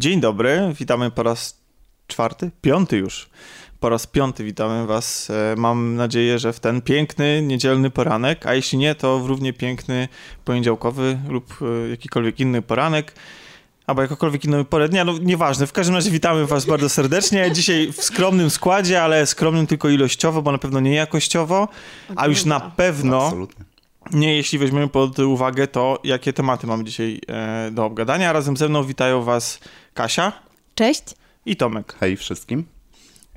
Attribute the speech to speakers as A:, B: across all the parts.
A: Dzień dobry, witamy po raz czwarty, piąty już. Po raz piąty witamy Was. E, mam nadzieję, że w ten piękny niedzielny poranek, a jeśli nie, to w równie piękny poniedziałkowy lub e, jakikolwiek inny poranek albo jakokolwiek inny porę dnia, no nieważne. W każdym razie witamy was bardzo serdecznie. Dzisiaj w skromnym składzie, ale skromnym tylko ilościowo, bo na pewno nie jakościowo, a już na pewno
B: Absolutnie.
A: nie jeśli weźmiemy pod uwagę to, jakie tematy mamy dzisiaj e, do obgadania. Razem ze mną witają was Kasia
C: Cześć.
A: i Tomek.
B: Hej wszystkim.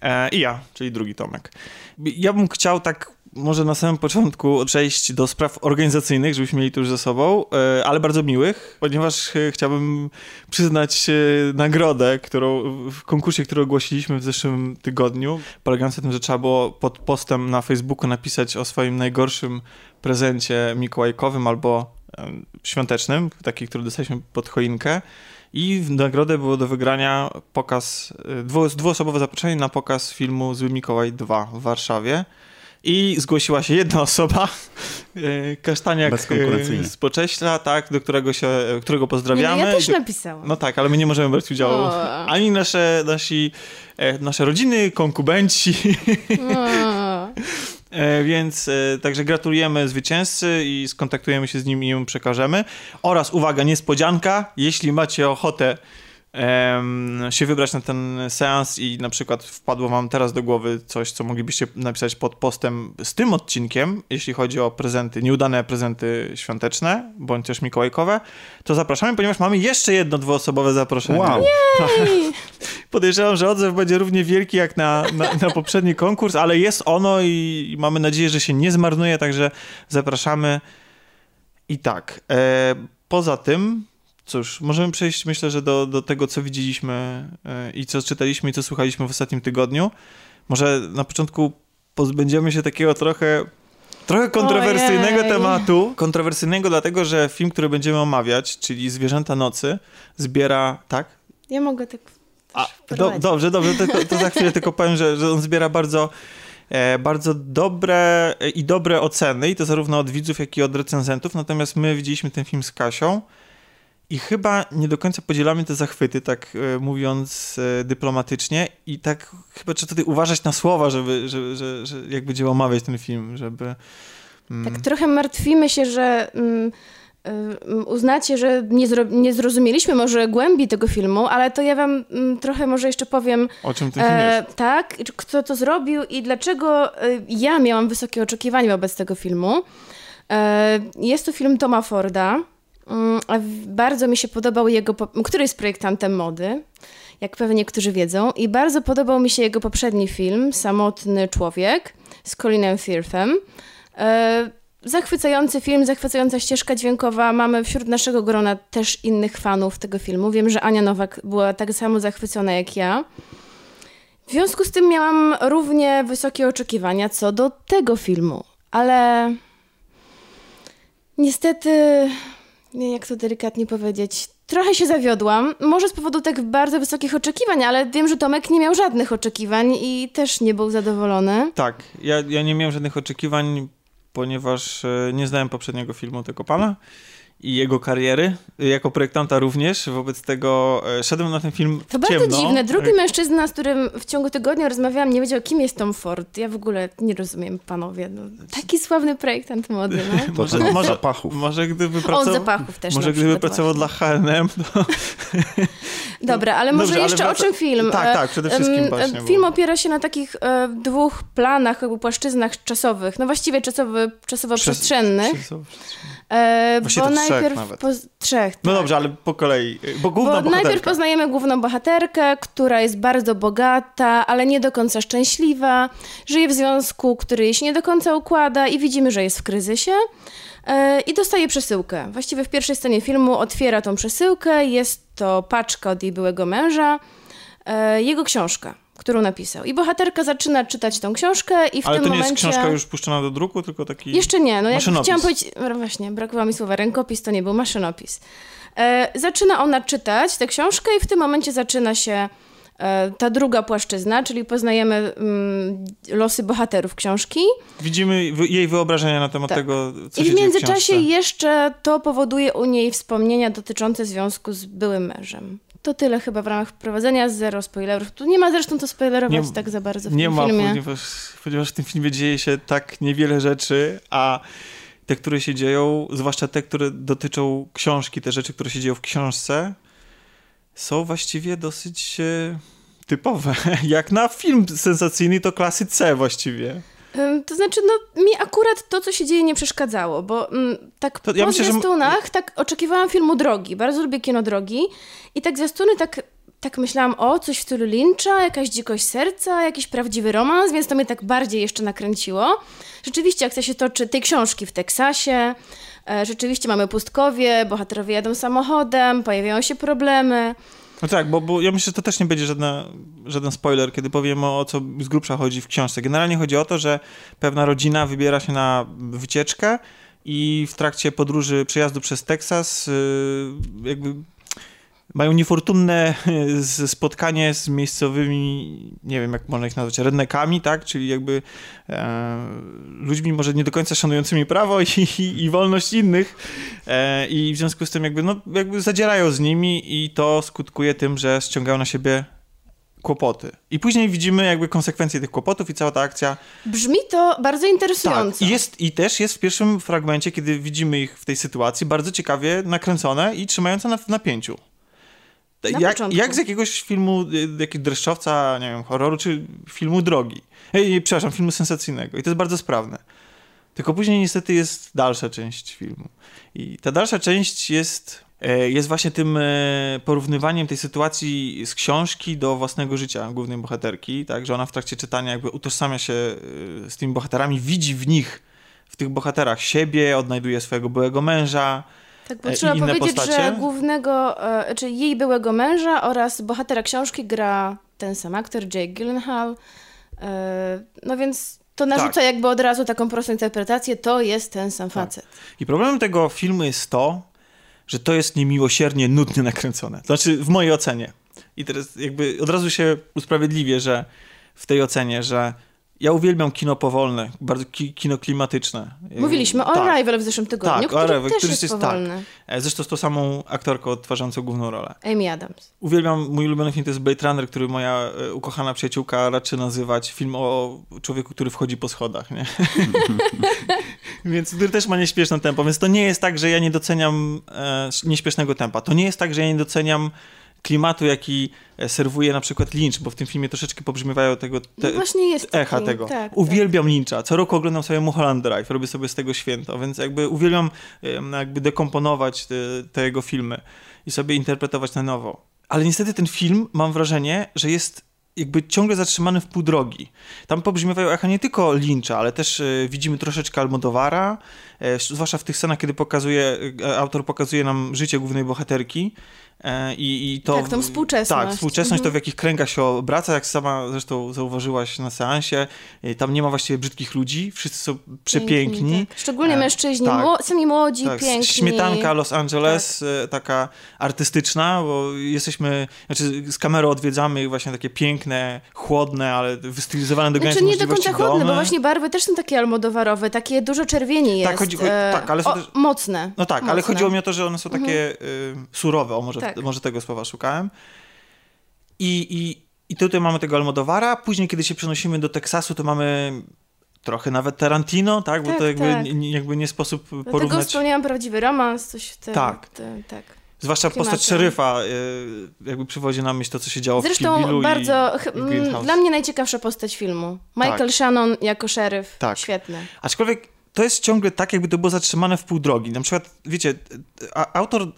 A: E, I ja, czyli drugi Tomek. Ja bym chciał tak może na samym początku przejść do spraw organizacyjnych, żebyśmy mieli to już ze sobą, e, ale bardzo miłych, ponieważ e, chciałbym przyznać e, nagrodę, którą w konkursie, który ogłosiliśmy w zeszłym tygodniu, polegający na tym, że trzeba było pod postem na Facebooku napisać o swoim najgorszym prezencie mikołajkowym albo świątecznym, taki, który dostaliśmy pod choinkę. I w nagrodę było do wygrania pokaz, y, dwu, dwuosobowe zaproszenie na pokaz filmu Zły Mikołaj 2 w Warszawie. I zgłosiła się jedna osoba, y, Kasztaniak y, z Pocześla, tak, do którego się, którego
C: Nie,
A: pozdrawiamy.
C: no ja też napisałam.
A: no tak, ale my nie możemy brać udziału.
C: O.
A: Ani nasze, nasi, e, nasze rodziny, konkubenci.
C: O.
A: E, Więc e, także gratulujemy zwycięzcy i skontaktujemy się z nim i mu przekażemy. Oraz uwaga, niespodzianka, jeśli macie ochotę się wybrać na ten seans i na przykład wpadło wam teraz do głowy coś, co moglibyście napisać pod postem z tym odcinkiem, jeśli chodzi o prezenty, nieudane prezenty świąteczne, bądź też mikołajkowe, to zapraszamy, ponieważ mamy jeszcze jedno dwuosobowe zaproszenie.
B: Wow.
A: Podejrzewam, że odzew będzie równie wielki jak na, na, na poprzedni konkurs, ale jest ono i, i mamy nadzieję, że się nie zmarnuje, także zapraszamy. I tak, e, poza tym, cóż, możemy przejść myślę, że do, do tego, co widzieliśmy e, i co czytaliśmy i co słuchaliśmy w ostatnim tygodniu. Może na początku pozbędziemy się takiego trochę Trochę kontrowersyjnego
C: Ojej.
A: tematu. Kontrowersyjnego dlatego, że film, który będziemy omawiać, czyli Zwierzęta Nocy, zbiera, tak?
C: Ja mogę tak
A: A, do, dobrze, dobrze, tylko, to za chwilę tylko powiem, że, że on zbiera bardzo, e, bardzo dobre e, i dobre oceny, i to zarówno od widzów, jak i od recenzentów, natomiast my widzieliśmy ten film z Kasią i chyba nie do końca podzielamy te zachwyty, tak e, mówiąc e, dyplomatycznie i tak chyba trzeba tutaj uważać na słowa, żeby, że, że, że jak będziemy omawiać ten film, żeby... mm,
C: Tak trochę martwimy się, że mm, y, uznacie, że nie, nie zrozumieliśmy może głębi tego filmu, ale to ja wam mm, trochę może jeszcze powiem,
A: o czym ten film
C: e,
A: jest.
C: tak, kto to zrobił i dlaczego e, ja miałam wysokie oczekiwania wobec tego filmu. E, jest to film Toma Forda. Mm, Bardzo mi się podobał jego, który jest projektantem mody, jak pewnie niektórzy wiedzą, i bardzo podobał mi się jego poprzedni film, Samotny Człowiek, z Colinem Firthem. E, Zachwycający film, zachwycająca ścieżka dźwiękowa. Mamy wśród naszego grona też innych fanów tego filmu. Wiem, że Ania Nowak była tak samo zachwycona jak ja. W związku z tym miałam równie wysokie oczekiwania co do tego filmu, ale niestety, nie, jak to delikatnie powiedzieć, trochę się zawiodłam. Może z powodu tak bardzo wysokich oczekiwań, ale wiem, że Tomek nie miał żadnych oczekiwań i też nie był zadowolony.
A: Tak, ja, ja nie miałem żadnych oczekiwań, ponieważ e, nie znałem poprzedniego filmu tego pana i jego kariery, e, jako projektanta również, wobec tego e, szedłem na ten film
C: To
A: w
C: bardzo
A: ciemno.
C: dziwne. Drugi
A: E,
C: mężczyzna, z którym w ciągu tygodnia rozmawiałam, nie wiedział, kim jest Tom Ford. Ja w ogóle nie rozumiem, panowie. No, taki sławny projektant mody, no.
B: To
A: Może- może-
B: zapachów.
A: Może gdyby
C: On
A: pracował...
C: zapachów też
A: Może gdyby pracował dla
C: właśnie.
A: H&M, to...
C: Dobra, ale może
A: Dobrze, ale
C: jeszcze
A: wraca-
C: o czym film?
A: Tak, tak, przede wszystkim właśnie,
C: Film
A: bo-
C: opiera się na takich e, dwóch planach, jakby płaszczyznach czasowych, no właściwie czasowy, czasowo-przestrzennych. E,
A: Właściwie
C: bo
A: to trzech
C: najpierw
A: nawet.
C: poz- trzech.
A: No
C: tak.
A: dobrze, ale po kolei, bo główna
C: Bo
A: bohaterka.
C: najpierw poznajemy główną bohaterkę, która jest bardzo bogata, ale nie do końca szczęśliwa. Żyje w związku, który jej się nie do końca układa i widzimy, że jest w kryzysie. E, I dostaje przesyłkę. Właściwie w pierwszej scenie filmu otwiera tą przesyłkę. Jest to paczka od jej byłego męża, e, jego książka, którą napisał. I bohaterka zaczyna czytać tą książkę i w
A: Ale
C: tym
A: to nie
C: momencie...
A: jest książka już puszczona do druku, tylko taki...
C: Jeszcze nie, no jak
A: Maszynopis.
C: chciałam powiedzieć, no właśnie, brakowało mi słowa rękopis, to nie był maszynopis. E, zaczyna ona czytać tę książkę i w tym momencie zaczyna się e, ta druga płaszczyzna, czyli poznajemy mm, losy bohaterów książki.
A: Widzimy jej wyobrażenia na temat tak. tego, co
C: I
A: się
C: w międzyczasie
A: w
C: jeszcze to powoduje u niej wspomnienia dotyczące związku z byłym mężem. To tyle chyba w ramach wprowadzenia, zero spoilerów. Tu nie ma zresztą to spoilerować nie, tak za bardzo w
A: nie
C: tym
A: ma,
C: filmie.
A: Ponieważ, ponieważ w tym filmie dzieje się tak niewiele rzeczy, a te, które się dzieją, zwłaszcza te, które dotyczą książki, te rzeczy, które się dzieją w książce, są właściwie dosyć e, typowe. Jak na film sensacyjny, to klasy C właściwie.
C: To znaczy, no mi akurat to, co się dzieje, nie przeszkadzało, bo mm, tak to, po ja myślę, zwiastunach że... tak oczekiwałam filmu Drogi. Bardzo lubię kino Drogi i tak zwiastuny tak, tak myślałam, o, coś w stylu Lyncha, jakaś dzikość serca, jakiś prawdziwy romans, więc to mnie tak bardziej jeszcze nakręciło. Rzeczywiście akcja się toczy tej książki w Teksasie, e, rzeczywiście mamy pustkowie, bohaterowie jadą samochodem, pojawiają się problemy.
A: No tak, bo, bo ja myślę, że to też nie będzie żadna, żaden spoiler, kiedy powiem o, co z grubsza chodzi w książce. Generalnie chodzi o to, że pewna rodzina wybiera się na wycieczkę i w trakcie podróży przejazdu przez Teksas yy, jakby mają niefortunne spotkanie z miejscowymi, nie wiem jak można ich nazwać, rednekami, tak, czyli jakby e, ludźmi może nie do końca szanującymi prawo i, i, i wolność innych e, i w związku z tym jakby, no, jakby zadzierają z nimi i to skutkuje tym, że ściągają na siebie kłopoty. I później widzimy jakby konsekwencje tych kłopotów i cała ta akcja.
C: Brzmi to bardzo interesująco.
A: Tak, i, jest, i też jest w pierwszym fragmencie, kiedy widzimy ich w tej sytuacji, bardzo ciekawie nakręcone i trzymające na, w napięciu jak, jak, z jakiegoś filmu, y, jakiegoś dreszczowca, nie wiem, horroru, czy filmu drogi. Ej, przepraszam, filmu sensacyjnego. I to jest bardzo sprawne. Tylko później niestety jest dalsza część filmu. I ta dalsza część jest, e, jest właśnie tym e, porównywaniem tej sytuacji z książki do własnego życia głównej bohaterki, tak, że ona w trakcie czytania jakby utożsamia się e, z tymi bohaterami, widzi w nich, w tych bohaterach siebie, odnajduje swojego byłego męża,
C: tak, bo trzeba powiedzieć, postacie. że głównego, e, czy jej byłego męża oraz bohatera książki gra ten sam aktor, Jake Gyllenhaal. E, no więc to narzuca tak. jakby od razu taką prostą interpretację, to jest ten sam tak. facet.
A: I problemem tego filmu jest to, że to jest niemiłosiernie nudnie nakręcone. Znaczy w mojej ocenie. I teraz jakby od razu się usprawiedliwię, że w tej ocenie, że ja uwielbiam kino powolne, bardzo ki kino klimatyczne.
C: Mówiliśmy o tak. Arrival w zeszłym tygodniu, tak, który Arrival, też który jest, jest powolny.
A: Tak. Zresztą z tą samą aktorką odtwarzającą główną rolę.
C: Amy Adams.
A: Uwielbiam, mój ulubiony film to jest Blade Runner, który moja e, ukochana przyjaciółka raczy nazywać film o człowieku, który wchodzi po schodach, nie? więc który też ma nieśpieszne tempo, więc to nie jest tak, że ja nie doceniam e, nieśpiesznego tempa. To nie jest tak, że ja nie doceniam klimatu, jaki e, serwuje na przykład Lynch, bo w tym filmie troszeczkę pobrzmiewają tego te,
C: no właśnie jest
A: echa
C: taki,
A: tego.
C: Tak, tak.
A: uwielbiam tak. Lyncha. Co roku oglądam sobie Mulholland Drive, robię sobie z tego święto, więc jakby uwielbiam jakby dekomponować te, te jego filmy i sobie interpretować na nowo. Ale niestety ten film, mam wrażenie, że jest jakby ciągle zatrzymany w pół drogi. Tam pobrzmiewają echa nie tylko Lyncha, ale też y, widzimy troszeczkę Almodowara, y, zwłaszcza w tych scenach, kiedy pokazuje, y, autor pokazuje nam życie głównej bohaterki I, i to,
C: tak, tą współczesność.
A: Tak, współczesność, mhm. to w jakich kręgach się obraca, jak sama zresztą zauważyłaś na seansie, e, tam nie ma właściwie brzydkich ludzi, wszyscy są przepiękni. Piękni,
C: tak. Szczególnie e, mężczyźni, tak, sami młodzi, tak, piękni.
A: Śmietanka Los Angeles, tak. taka artystyczna, bo jesteśmy, znaczy z kamerą odwiedzamy właśnie takie piękne, chłodne, ale wystylizowane do granic
C: znaczy, nie do końca chłodne, domy. bo właśnie barwy też są takie almodowarowe, takie dużo czerwieni jest. Tak, chodzi, chodzi, tak ale są też... Mocne.
A: No tak,
C: mocne.
A: ale chodziło mi o to, że one są takie mhm. y, surowe, o może tak. Może tego słowa szukałem. I, i, I tutaj mamy tego Almodowara. Później, kiedy się przenosimy do Teksasu, to mamy trochę nawet Tarantino, tak? Bo tak, to jakby, tak. jakby nie sposób Dlatego porównać. Dlatego
C: wspomniałam prawdziwy romans, coś w tym.
A: Tak.
C: Te, tak.
A: Zwłaszcza postać szeryfa y, jakby przywodzi na myśl to, co się działo
C: Zresztą
A: w Kill
C: bardzo, i, dla mnie najciekawsza postać filmu. Michael tak. Shannon jako szeryf, tak. świetny.
A: Aczkolwiek to jest ciągle tak, jakby to było zatrzymane w pół drogi. Na przykład, wiecie, autor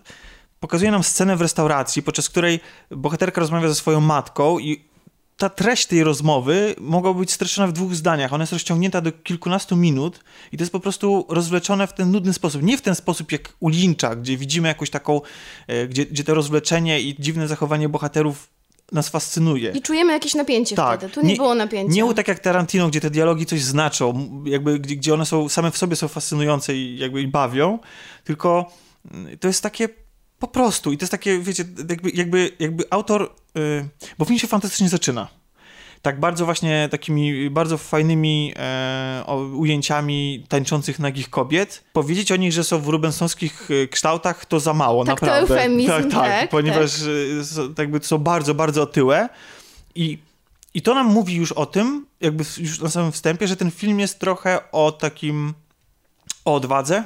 A: pokazuje nam scenę w restauracji, podczas której bohaterka rozmawia ze swoją matką i ta treść tej rozmowy mogła być streszczona w dwóch zdaniach. Ona jest rozciągnięta do kilkunastu minut i to jest po prostu rozwleczone w ten nudny sposób. Nie w ten sposób jak u Lyncha, gdzie widzimy jakąś taką, e, gdzie, gdzie to rozwleczenie i dziwne zachowanie bohaterów nas fascynuje.
C: I czujemy jakieś napięcie tak. wtedy. Tu nie, nie było napięcia.
A: Nie tak jak Tarantino, gdzie te dialogi coś znaczą, jakby, gdzie, gdzie one są same w sobie są fascynujące i jakby i bawią, tylko to jest takie po prostu. I to jest takie, wiecie, jakby, jakby, jakby autor Yy, bo film się fantastycznie zaczyna tak bardzo właśnie takimi bardzo fajnymi e, ujęciami tańczących nagich kobiet. Powiedzieć o nich, że są w rubensowskich e, kształtach, to za mało,
C: tak,
A: naprawdę.
C: To eufemizm,
A: tak, tak,
C: tak,
A: ponieważ tak. jakby są bardzo, bardzo otyłe i i to nam mówi już o tym, jakby już na samym wstępie, że ten film jest trochę o takim, o odwadze.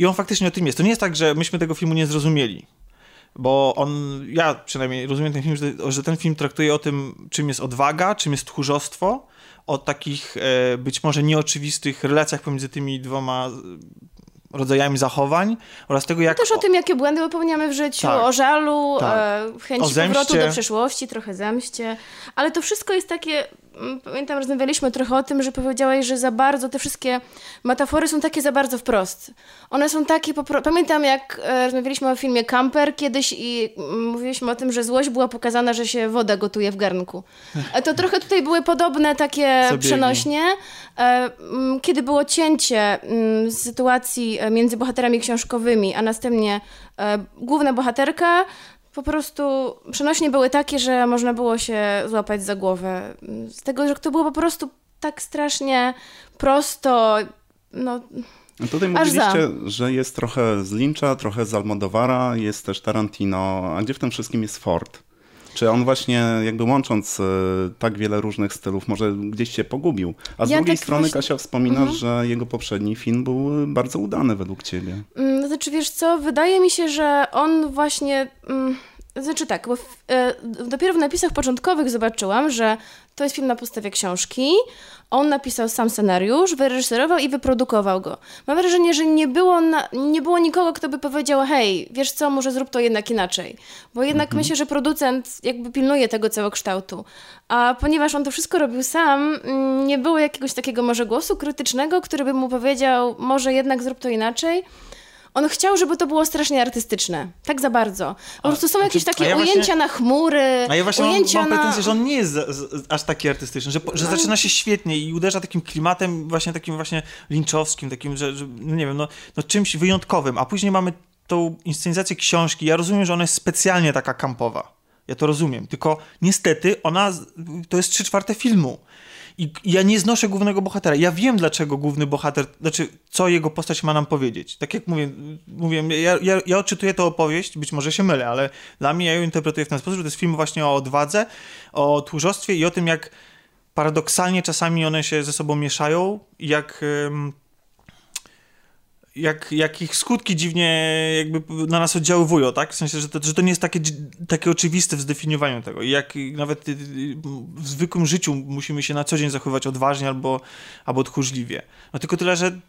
A: I on faktycznie o tym jest. To nie jest tak, że myśmy tego filmu nie zrozumieli bo on, ja przynajmniej rozumiem ten film, że, że ten film traktuje o tym, czym jest odwaga, czym jest tchórzostwo, o takich e, być może nieoczywistych relacjach pomiędzy tymi dwoma rodzajami zachowań oraz tego, jak...
C: No też o tym, jakie błędy popełniamy w życiu, tak, o żalu, tak. e, chęci powrotu do przeszłości, trochę zemście, ale to wszystko jest takie pamiętam, rozmawialiśmy trochę o tym, że powiedziałaś, że za bardzo te wszystkie metafory są takie za bardzo wprost. One są takie, popro... pamiętam jak e, rozmawialiśmy o filmie Camper kiedyś i mówiliśmy o tym, że złość była pokazana, że się woda gotuje w garnku. E, to trochę tutaj były podobne takie Zabiegi. przenośnie. E, kiedy było cięcie z sytuacji między bohaterami książkowymi, a następnie główna bohaterka po prostu przenośnie były takie, że można było się złapać za głowę. Z tego, że to było po prostu tak strasznie prosto, no...
B: No tutaj mówiliście, że jest trochę z Lyncha, trochę z Almodovara, jest też Tarantino, a gdzie w tym wszystkim jest Ford? Czy on właśnie jakby łącząc e, tak wiele różnych stylów może gdzieś się pogubił? A z ja drugiej tak strony właśnie... Kasia wspomina, mhm. że jego poprzedni film był bardzo udany według ciebie.
C: Mm, znaczy wiesz co, wydaje mi się, że on właśnie... Mm znaczy tak, bo w, e, dopiero w napisach początkowych zobaczyłam, że to jest film na podstawie książki. On napisał sam scenariusz, wyreżyserował i wyprodukował go. Mam wrażenie, że nie było, na, nie było nikogo, kto by powiedział: Hej, wiesz co, może zrób to jednak inaczej. Bo jednak mhm. myślę, że producent jakby pilnuje tego całego kształtu. A ponieważ on to wszystko robił sam, nie było jakiegoś takiego może głosu krytycznego, który by mu powiedział: Może jednak zrób to inaczej. On chciał, żeby to było strasznie artystyczne. Tak za bardzo. Po prostu są jakieś takie ja ujęcia właśnie, na chmury.
A: A ja właśnie
C: ujęcia
A: mam, mam pretensję, że on nie jest aż taki artystyczny, że, że no. zaczyna się świetnie i uderza takim klimatem właśnie takim właśnie linczowskim, takim, że, że no nie wiem, no, no czymś wyjątkowym, a później mamy tą inscenizację książki. Ja rozumiem, że ona jest specjalnie taka kampowa. Ja to rozumiem. Tylko niestety ona, to jest trzy czwarte filmu. I ja nie znoszę głównego bohatera. Ja wiem, dlaczego główny bohater, znaczy, co jego postać ma nam powiedzieć. Tak jak mówię, mówię ja, ja, ja odczytuję tę opowieść, być może się mylę, ale dla mnie ja ją interpretuję w ten sposób, że to jest film właśnie o odwadze, o tchórzostwie i o tym, jak paradoksalnie czasami one się ze sobą mieszają, jak jak, jak ich skutki dziwnie jakby na nas oddziaływują, tak? W sensie, że to, że to nie jest takie, takie oczywiste w zdefiniowaniu tego. I jak nawet y, y, w zwykłym życiu musimy się na co dzień zachowywać odważnie albo, albo tchórzliwie. No tylko tyle, że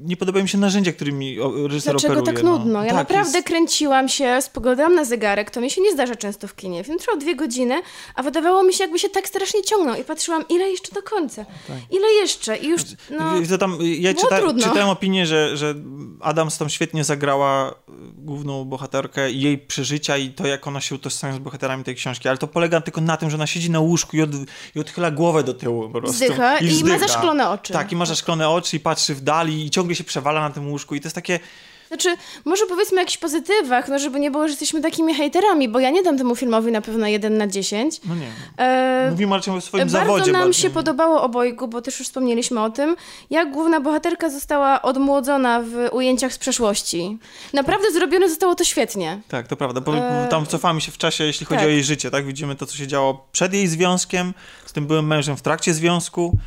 A: nie podobają mi się narzędzia, którymi reżyser
C: Dlaczego
A: operuje.
C: tak nudno?
A: No.
C: Ja
A: tak,
C: naprawdę jest... kręciłam się, spoglądałam na zegarek, to mi się nie zdarza często w kinie. Film trwał dwie godziny, a wydawało mi się, jakby się tak strasznie ciągnął i patrzyłam, ile jeszcze do końca? Tak. Ile jeszcze? I już, no,
A: to tam, Ja czyta, czytałem opinię, że, że Adams tam świetnie zagrała y, główną bohaterkę i jej przeżycia i to, jak ona się utożsamia z bohaterami tej książki, ale to polega tylko na tym, że ona siedzi na łóżku i, od, i odchyla głowę do tyłu po prostu.
C: Zdycha i, i ma zaszklone oczy.
A: Tak, i ma zaszklone oczy i patrzy w dali i ciągle się przewala na tym łóżku i to jest takie...
C: Znaczy, może powiedzmy o jakichś pozytywach, no żeby nie było, że jesteśmy takimi hejterami, bo ja nie dam temu filmowi na pewno 1 na 10.
A: No nie. E, Mówimy raczej o swoim
C: bardzo
A: zawodzie.
C: Bardzo nam się podobało obojgu, bo też już wspomnieliśmy o tym, jak główna bohaterka została odmłodzona w ujęciach z przeszłości. Naprawdę zrobione zostało to świetnie.
A: Tak, to prawda, bo e... tam cofamy się w czasie, jeśli chodzi tak. o jej życie, tak? Widzimy to, co się działo przed jej związkiem, z tym byłym mężem w trakcie związku.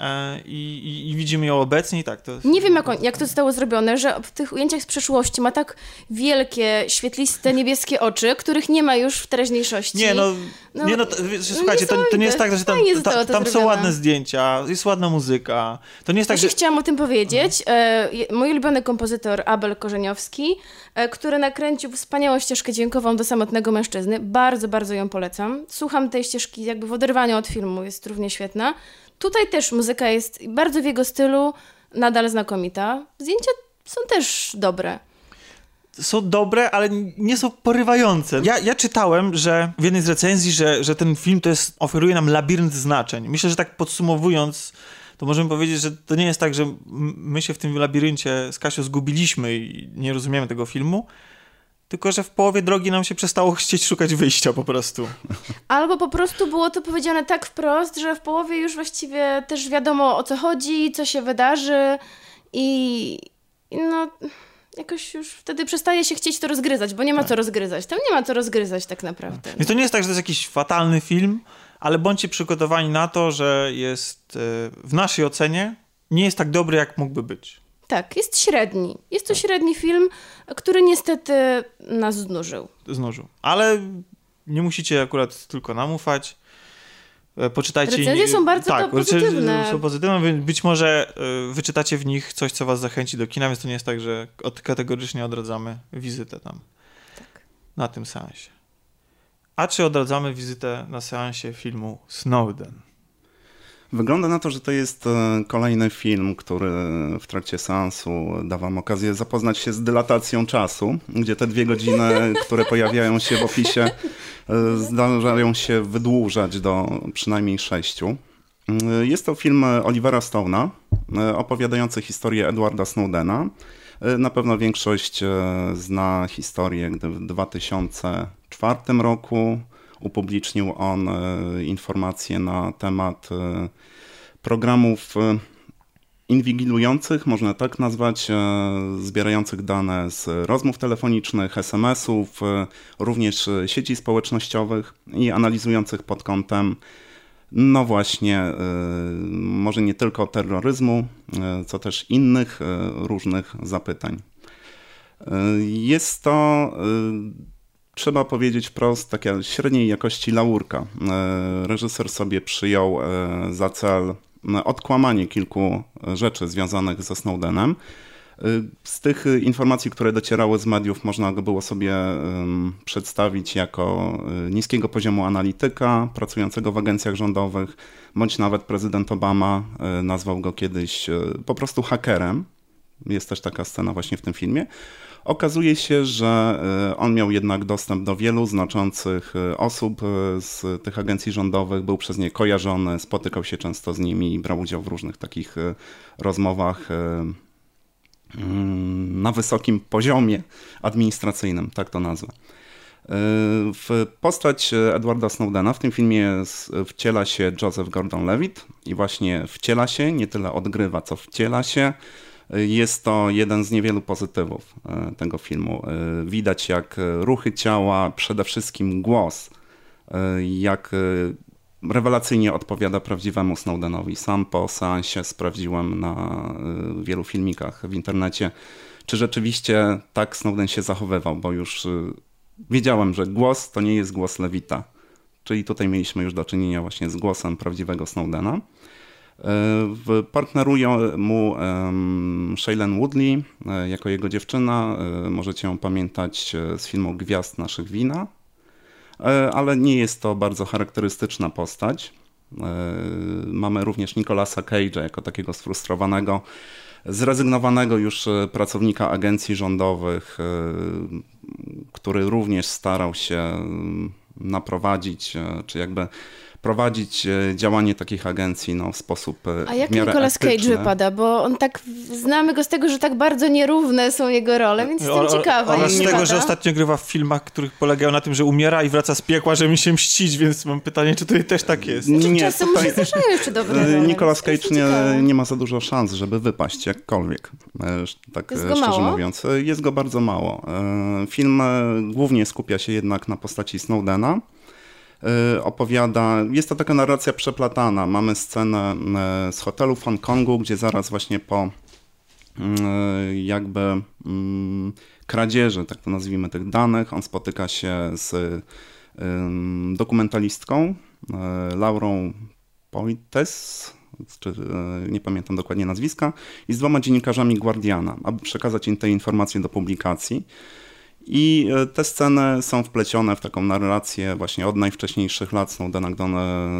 A: E, I, i, i, widzimy ją obecnie i tak to.
C: Nie wiem, jak, on, jak to zostało zrobione, że w tych ujęciach z przeszłości ma tak wielkie, świetliste, niebieskie oczy, których nie ma już w teraźniejszości.
A: Nie, no, no, nie, no to, słuchajcie, to, to, nie jest tak, że tam, ta, tam są ładne zdjęcia, jest ładna muzyka. To nie jest tak,
C: Właśnie że... chciałam o tym powiedzieć. E, mój ulubiony kompozytor Abel Korzeniowski, e, który nakręcił wspaniałą ścieżkę dźwiękową do samotnego mężczyzny. Bardzo, bardzo ją polecam. Słucham tej ścieżki jakby w oderwaniu od filmu, jest równie świetna. Tutaj też muzyka jest bardzo w jego stylu, nadal znakomita. Zdjęcia są też dobre
A: są dobre, ale nie są porywające. Ja, ja czytałem, że w jednej z recenzji, że, że ten film to jest, oferuje nam labirynt znaczeń. Myślę, że tak podsumowując, to możemy powiedzieć, że to nie jest tak, że my się w tym labiryncie z Kasią zgubiliśmy i nie rozumiemy tego filmu, tylko że w połowie drogi nam się przestało chcieć szukać wyjścia po prostu.
C: Albo po prostu było to powiedziane tak wprost, że w połowie już właściwie też wiadomo o co chodzi, co się wydarzy i, no jakoś już wtedy przestaje się chcieć to rozgryzać, bo nie ma tak. co rozgryzać. Tam nie ma co rozgryzać tak naprawdę.
A: I to nie jest tak, że to jest jakiś fatalny film, ale bądźcie przygotowani na to, że jest e, w naszej ocenie nie jest tak dobry, jak mógłby być.
C: Tak, jest średni. Jest to tak. średni film, który niestety nas znużył.
A: Znużył. Ale nie musicie akurat tylko nam ufać. E, poczytajcie.
C: Recenzje są bardzo tak, pozytywne.
A: są pozytywne, więc być może e, wyczytacie w nich coś, co was zachęci do kina, więc to nie jest tak, że kategorycznie odradzamy wizytę tam tak. na tym seansie. A czy odradzamy wizytę na seansie filmu Snowden?
B: Wygląda na to, że to jest e, kolejny film, który w trakcie seansu da Wam okazję zapoznać się z dylatacją czasu, gdzie te dwie godziny, które pojawiają się w opisie, e, zdarzają się wydłużać do przynajmniej sześciu. E, jest to film Olivera Stone'a, opowiadający historię Edwarda Snowdena. Na pewno większość zna historię, gdy w 2004 roku upublicznił on e, informacje na temat e, programów e, inwigilujących, można tak nazwać, zbierających dane z rozmów telefonicznych, SMS-ów, również sieci społecznościowych i analizujących pod kątem no właśnie, może nie tylko terroryzmu, co też innych różnych zapytań. Jest to trzeba powiedzieć wprost, taka średniej jakości laurka. E, reżyser sobie przyjął e, za cel e, odkłamanie kilku rzeczy związanych ze Snowdenem. Z tych informacji, które docierały z mediów, można go było sobie przedstawić jako niskiego poziomu analityka, pracującego w agencjach rządowych, bądź nawet prezydent Obama nazwał go kiedyś po prostu hakerem. Jest też taka scena właśnie w tym filmie. Okazuje się, że e, on miał jednak dostęp do wielu znaczących e, osób e, z tych agencji rządowych, był przez nie kojarzony, spotykał się często z nimi i brał udział w różnych takich rozmowach mm, na wysokim poziomie administracyjnym, tak to nazwę. W postać Edwarda Snowdena w tym filmie wciela się Joseph Gordon-Levitt i właśnie wciela się, nie tyle odgrywa, co wciela się jest to jeden z niewielu pozytywów e, tego filmu. E, widać jak ruchy ciała, przede wszystkim głos, e, jak rewelacyjnie odpowiada prawdziwemu Snowdenowi. Sam po seansie sprawdziłem na wielu filmikach w internecie, czy rzeczywiście tak Snowden się zachowywał, bo już wiedziałem, że głos to nie jest głos Lewita. Czyli tutaj mieliśmy już do czynienia właśnie z głosem prawdziwego Snowdena. Partneruje mu Shailene Woodley e, jako jego dziewczyna. E, możecie ją pamiętać e, z filmu Gwiazd naszych wina, ale nie jest to bardzo charakterystyczna postać. Mamy również Nicolasa Cage'a jako takiego sfrustrowanego, zrezygnowanego już pracownika agencji rządowych, który również starał się naprowadzić, czy jakby prowadzić e, działanie takich agencji no, w sposób e,
C: A jak Nicolas Cage wypada? Bo on tak, znamy go z tego, że tak bardzo nierówne są jego role, więc jestem ciekawa.
A: Oraz z tego, że ostatnio grywa w filmach, których polegają na tym, że umiera i wraca z piekła, żeby mi się mścić, więc mam pytanie, czy tutaj też tak jest?
C: Znaczy, nie, czasem tutaj... mu się jeszcze dobre role,
B: Nicolas Cage nie, nie ma za dużo szans, żeby wypaść jakkolwiek, e, tak jest szczerze mało? mówiąc. Jest go bardzo mało. Film głównie skupia się jednak na postaci Snowdena, opowiada, jest to taka narracja przeplatana. Mamy scenę y, z hotelu w Hongkongu, gdzie zaraz właśnie po y, jakby mm, kradzieży, tak to nazwijmy, tych danych, on spotyka się z dokumentalistką Laurą Poites, czy nie pamiętam dokładnie nazwiska, i z dwoma dziennikarzami Guardiana, aby przekazać im te informacje do publikacji. I e, te sceny są wplecione w taką narrację właśnie od najwcześniejszych lat. Snowden, gdy on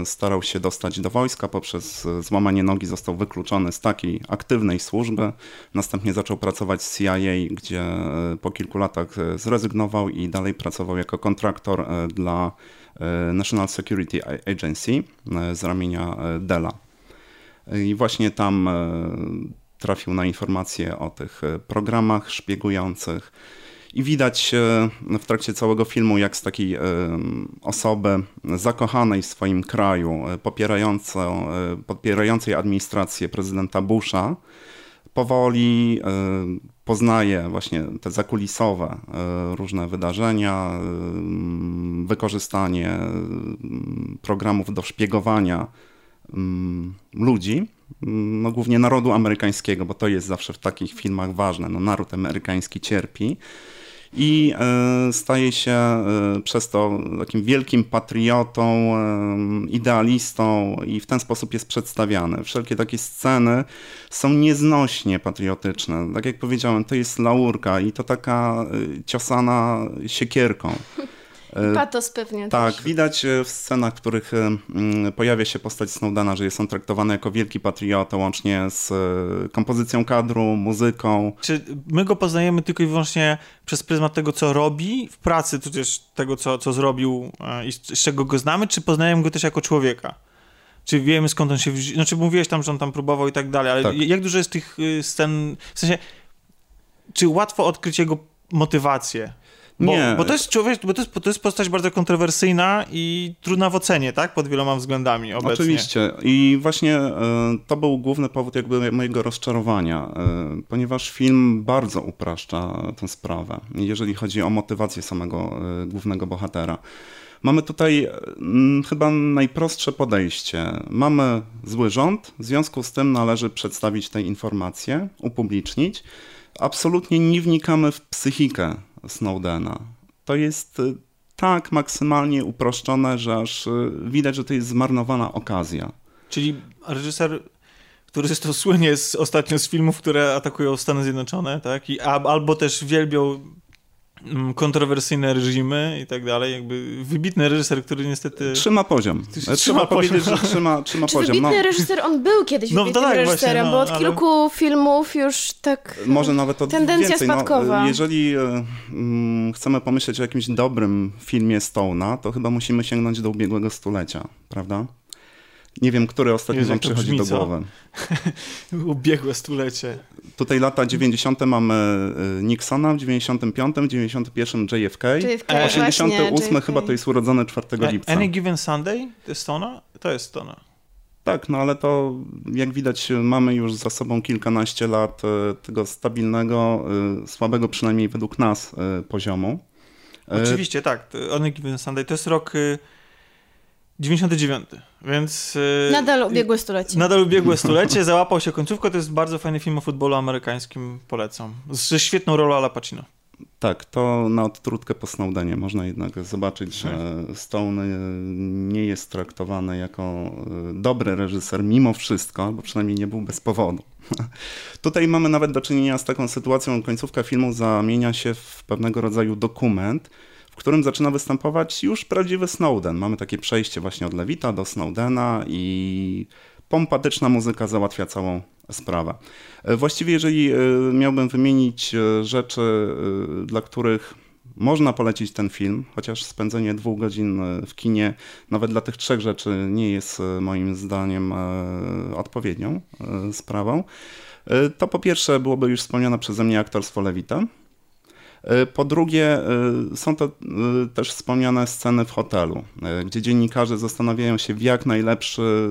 B: starał się dostać do wojska, poprzez e, złamanie nogi został wykluczony z takiej aktywnej służby. Następnie zaczął pracować z CIA, gdzie e, po kilku latach zrezygnował i dalej pracował jako kontraktor dla National Security Agency z ramienia Della. I właśnie tam trafił na informacje o tych programach szpiegujących, I widać w trakcie całego filmu, jak z takiej osoby zakochanej w swoim kraju, popierającej administrację prezydenta Busha, powoli poznaje właśnie te zakulisowe różne wydarzenia, wykorzystanie programów do szpiegowania ludzi no, głównie narodu amerykańskiego, bo to jest zawsze w takich filmach ważne. No, naród amerykański cierpi i e, staje się e, przez to takim wielkim patriotą, e, idealistą i w ten sposób jest przedstawiany. Wszelkie takie sceny są nieznośnie patriotyczne. Tak jak powiedziałem, to jest laurka i to taka ciosana siekierką.
C: E, Patos pewnie
B: Tak,
C: też.
B: widać e, w scenach, w których e, pojawia się postać Snowdena, że jest on traktowany jako wielki patriota, łącznie z kompozycją kadru, muzyką.
A: Czy my go poznajemy tylko i wyłącznie przez pryzmat tego, co robi w pracy, tudzież tego, co, co zrobił i z, czego go znamy, czy poznajemy go też jako człowieka? Czy wiemy skąd on się wziął? Znaczy mówiłeś tam, że on tam próbował i tak dalej, ale tak. jak dużo jest tych y, scen, w sensie, czy łatwo odkryć jego motywację? Bo, nie. Bo to jest człowiek, bo to jest, to jest postać bardzo kontrowersyjna i trudna w ocenie, tak? Pod wieloma względami obecnie.
B: Oczywiście. I właśnie e, to był główny powód jakby mojego rozczarowania, e, ponieważ film bardzo upraszcza tę sprawę, jeżeli chodzi o motywację samego e, głównego bohatera. Mamy tutaj chyba najprostsze podejście. Mamy zły rząd, w związku z tym należy przedstawić te informacje, upublicznić. Absolutnie nie wnikamy w psychikę Snowdena. To jest y, tak maksymalnie uproszczone, że aż y, widać, że to jest zmarnowana okazja.
A: Czyli reżyser, który zresztą słynie z, ostatnio z filmów, które atakują Stany Zjednoczone, tak? I, albo też wielbią kontrowersyjne reżimy i tak dalej, jakby wybitny reżyser, który niestety...
B: Trzyma poziom. Trzyma, trzyma powiedzieć, poziom. że trzyma, trzyma
C: Czy
B: poziom.
C: wybitny no. reżyser, on był kiedyś no, wybitnym tak, reżyserem, właśnie, no, bo od ale... kilku filmów już tak
B: Może nawet
C: od tendencja
B: więcej.
C: No, spadkowa.
B: No, jeżeli mm, chcemy pomyśleć o jakimś dobrym filmie Stone'a, to chyba musimy sięgnąć do ubiegłego stulecia, prawda? Nie wiem, który ostatnio wam przychodzi brzmi, do głowy.
A: Ubiegłe stulecie.
B: Tutaj lata 90. mamy y, Nixona, w 95, w 91 JFK,
C: JFK
B: 88
C: właśnie,
B: chyba to jest urodzony 4 e, lipca.
A: Any Given Sunday? To jest Stona? To jest Stona.
B: Tak, no ale to jak widać mamy już za sobą kilkanaście lat y, tego stabilnego, y, słabego przynajmniej według nas poziomu.
A: Oczywiście, tak. Any Given Sunday to jest rok 99, więc...
C: Yy, nadal ubiegłe stulecie.
A: Nadal ubiegłe stulecie, załapał się końcówkę, to jest bardzo fajny film o futbolu amerykańskim, polecam. Ze świetną rolą Ala Pacino.
B: Tak, to na odtrutkę po Snowdenie można jednak zobaczyć, że Stone nie jest traktowany jako y, dobry reżyser mimo wszystko, bo przynajmniej nie był bez powodu. Tutaj mamy nawet do czynienia z taką sytuacją, końcówka filmu zamienia się w pewnego rodzaju dokument, którym zaczyna występować już prawdziwy Snowden. Mamy takie przejście właśnie od Lewita do Snowdena i pompatyczna muzyka załatwia całą sprawę. E, właściwie jeżeli e, miałbym wymienić e, rzeczy, dla których można polecić ten film, chociaż spędzenie dwóch godzin w kinie nawet dla tych trzech rzeczy nie jest moim zdaniem odpowiednią sprawą, to po pierwsze byłoby już wspomniane przeze mnie aktorstwo Lewita, po drugie, e, są to e, też wspomniane sceny w hotelu, gdzie dziennikarze zastanawiają się, w jak najlepszy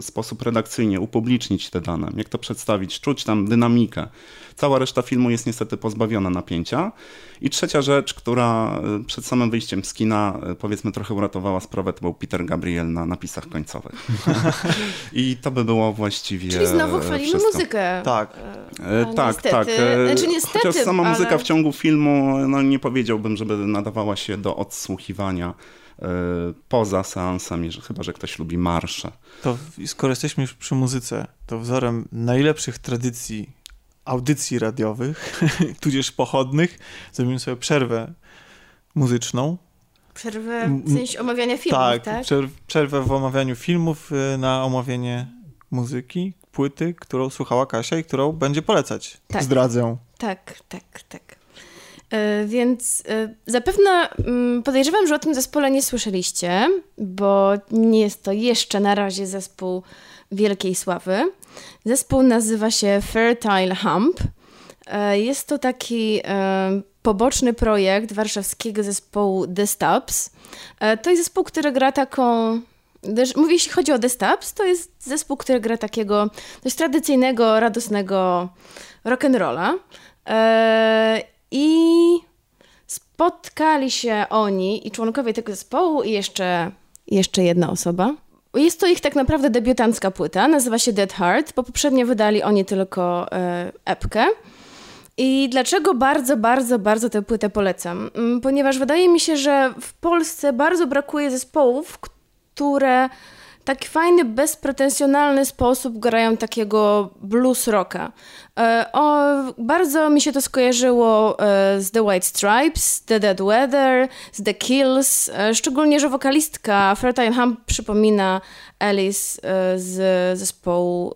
B: sposób redakcyjnie upublicznić te dane, jak to przedstawić, czuć tam dynamikę. Cała reszta filmu jest niestety pozbawiona napięcia. I trzecia rzecz, która y, przed samym wyjściem z kina y, powiedzmy trochę uratowała sprawę, to był Peter Gabriel na napisach końcowych. I to by było właściwie
C: Czyli znowu chwalimy
B: wszystko.
C: muzykę.
A: Tak.
B: E, tak, niestety. tak. E, znaczy, niestety, Chociaż sama ale... muzyka w ciągu filmu, no nie powiedziałbym, żeby nadawała się do odsłuchiwania e, poza seansem, chyba że ktoś lubi marsze.
A: To skoro jesteśmy już przy muzyce, to wzorem najlepszych tradycji audycji radiowych, tudzież pochodnych, zrobimy sobie przerwę muzyczną.
C: Przerwę w sensie omawiania filmów, tak? tak?
A: przerwę w omawianiu filmów y, na omawianie muzyki, płyty, którą słuchała Kasia i którą będzie polecać. Tak. Zdradzę.
C: Tak, tak, tak. Yy, więc yy, zapewne yy, podejrzewam, że o tym zespole nie słyszeliście, bo nie jest to jeszcze na razie zespół wielkiej sławy. Zespół nazywa się Fertile Hump. Jest to taki poboczny projekt warszawskiego zespołu The Stops. To jest zespół, który gra taką Mówię, jeśli chodzi o The Stops, to jest zespół, który gra takiego dość tradycyjnego, radosnego rock'n'rolla. I spotkali się oni i członkowie tego zespołu i jeszcze, jeszcze jedna osoba. Jest to ich tak naprawdę debiutancka płyta, nazywa się Dead Heart, bo poprzednio wydali oni tylko e, epkę. I dlaczego bardzo, bardzo, bardzo tę płytę polecam? Mm, ponieważ wydaje mi się, że w Polsce bardzo brakuje zespołów, które taki fajny, bezpretensjonalny sposób grają takiego blues rocka. E, o, bardzo mi się to skojarzyło e, z The White Stripes, The Dead Weather, z The Kills, e, szczególnie, że wokalistka Fertile Hum przypomina Alice z zespołu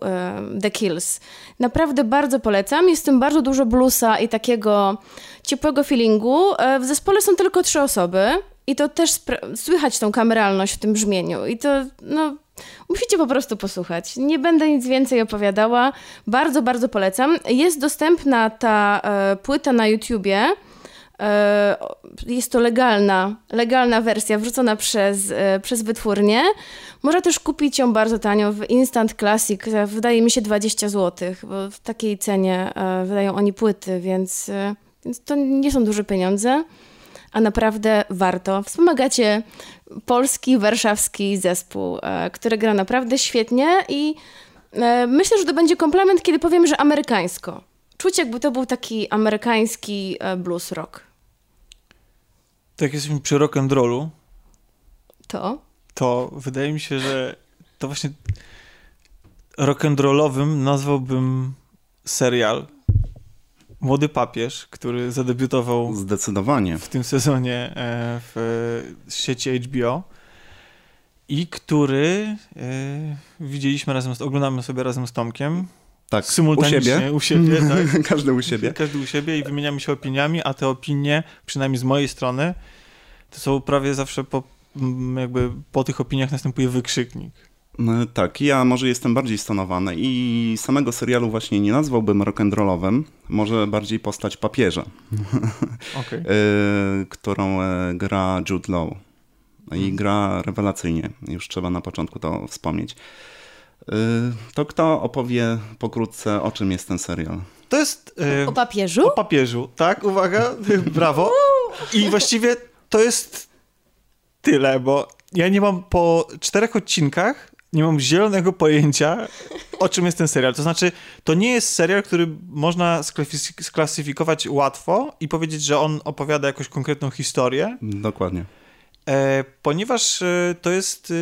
C: The Kills. Naprawdę bardzo polecam, jest w tym bardzo dużo bluesa i takiego ciepłego feelingu. W zespole są tylko trzy osoby, i to też słychać tą kameralność w tym brzmieniu. I to, no, musicie po prostu posłuchać. Nie będę nic więcej opowiadała. Bardzo, bardzo polecam. Jest dostępna ta e, płyta na YouTubie. E, jest to legalna, legalna wersja wrzucona przez, e, przez wytwórnię. Można też kupić ją bardzo tanio w Instant Classic. Wydaje mi się 20 zł, bo w takiej cenie e, wydają oni płyty, więc, e, więc to nie są duże pieniądze a naprawdę warto. Wspomagacie polski, warszawski zespół, e, który gra naprawdę świetnie i e, myślę, że to będzie komplement, kiedy powiem, że amerykańsko. Czuć jakby to był taki amerykański e, blues rock.
A: Tak jesteśmy przy rock and rollu.
C: To?
A: To wydaje mi się, że to właśnie rock and rollowym nazwałbym serial młody papież, który zadebiutował
B: Zdecydowanie.
A: w tym sezonie e, w sieci HBO i który e, widzieliśmy razem, z, oglądamy sobie razem z Tomkiem.
B: Tak,
A: symultanicznie,
B: u siebie.
A: U siebie tak.
B: Każdy u siebie.
A: Każdy u siebie i wymieniamy się opiniami, a te opinie, przynajmniej z mojej strony, to są prawie zawsze po, jakby po tych opiniach następuje wykrzyknik.
B: No, tak, ja może jestem bardziej stonowany i samego serialu właśnie nie nazwałbym rock'n'rollowym, może bardziej postać papieża, okay. którą e, gra Jude Law. I hmm. gra rewelacyjnie, już trzeba na początku to wspomnieć. E, to kto opowie pokrótce, o czym jest ten serial?
A: To jest...
C: Yy, o papieżu?
A: O papieżu, tak, uwaga, brawo. I właściwie to jest tyle, bo ja nie mam po czterech odcinkach nie mam zielonego pojęcia, o czym jest ten serial. To znaczy, to nie jest serial, który można sklasyfikować łatwo i powiedzieć, że on opowiada jakąś konkretną historię.
B: Dokładnie.
A: E, ponieważ e, to jest, e,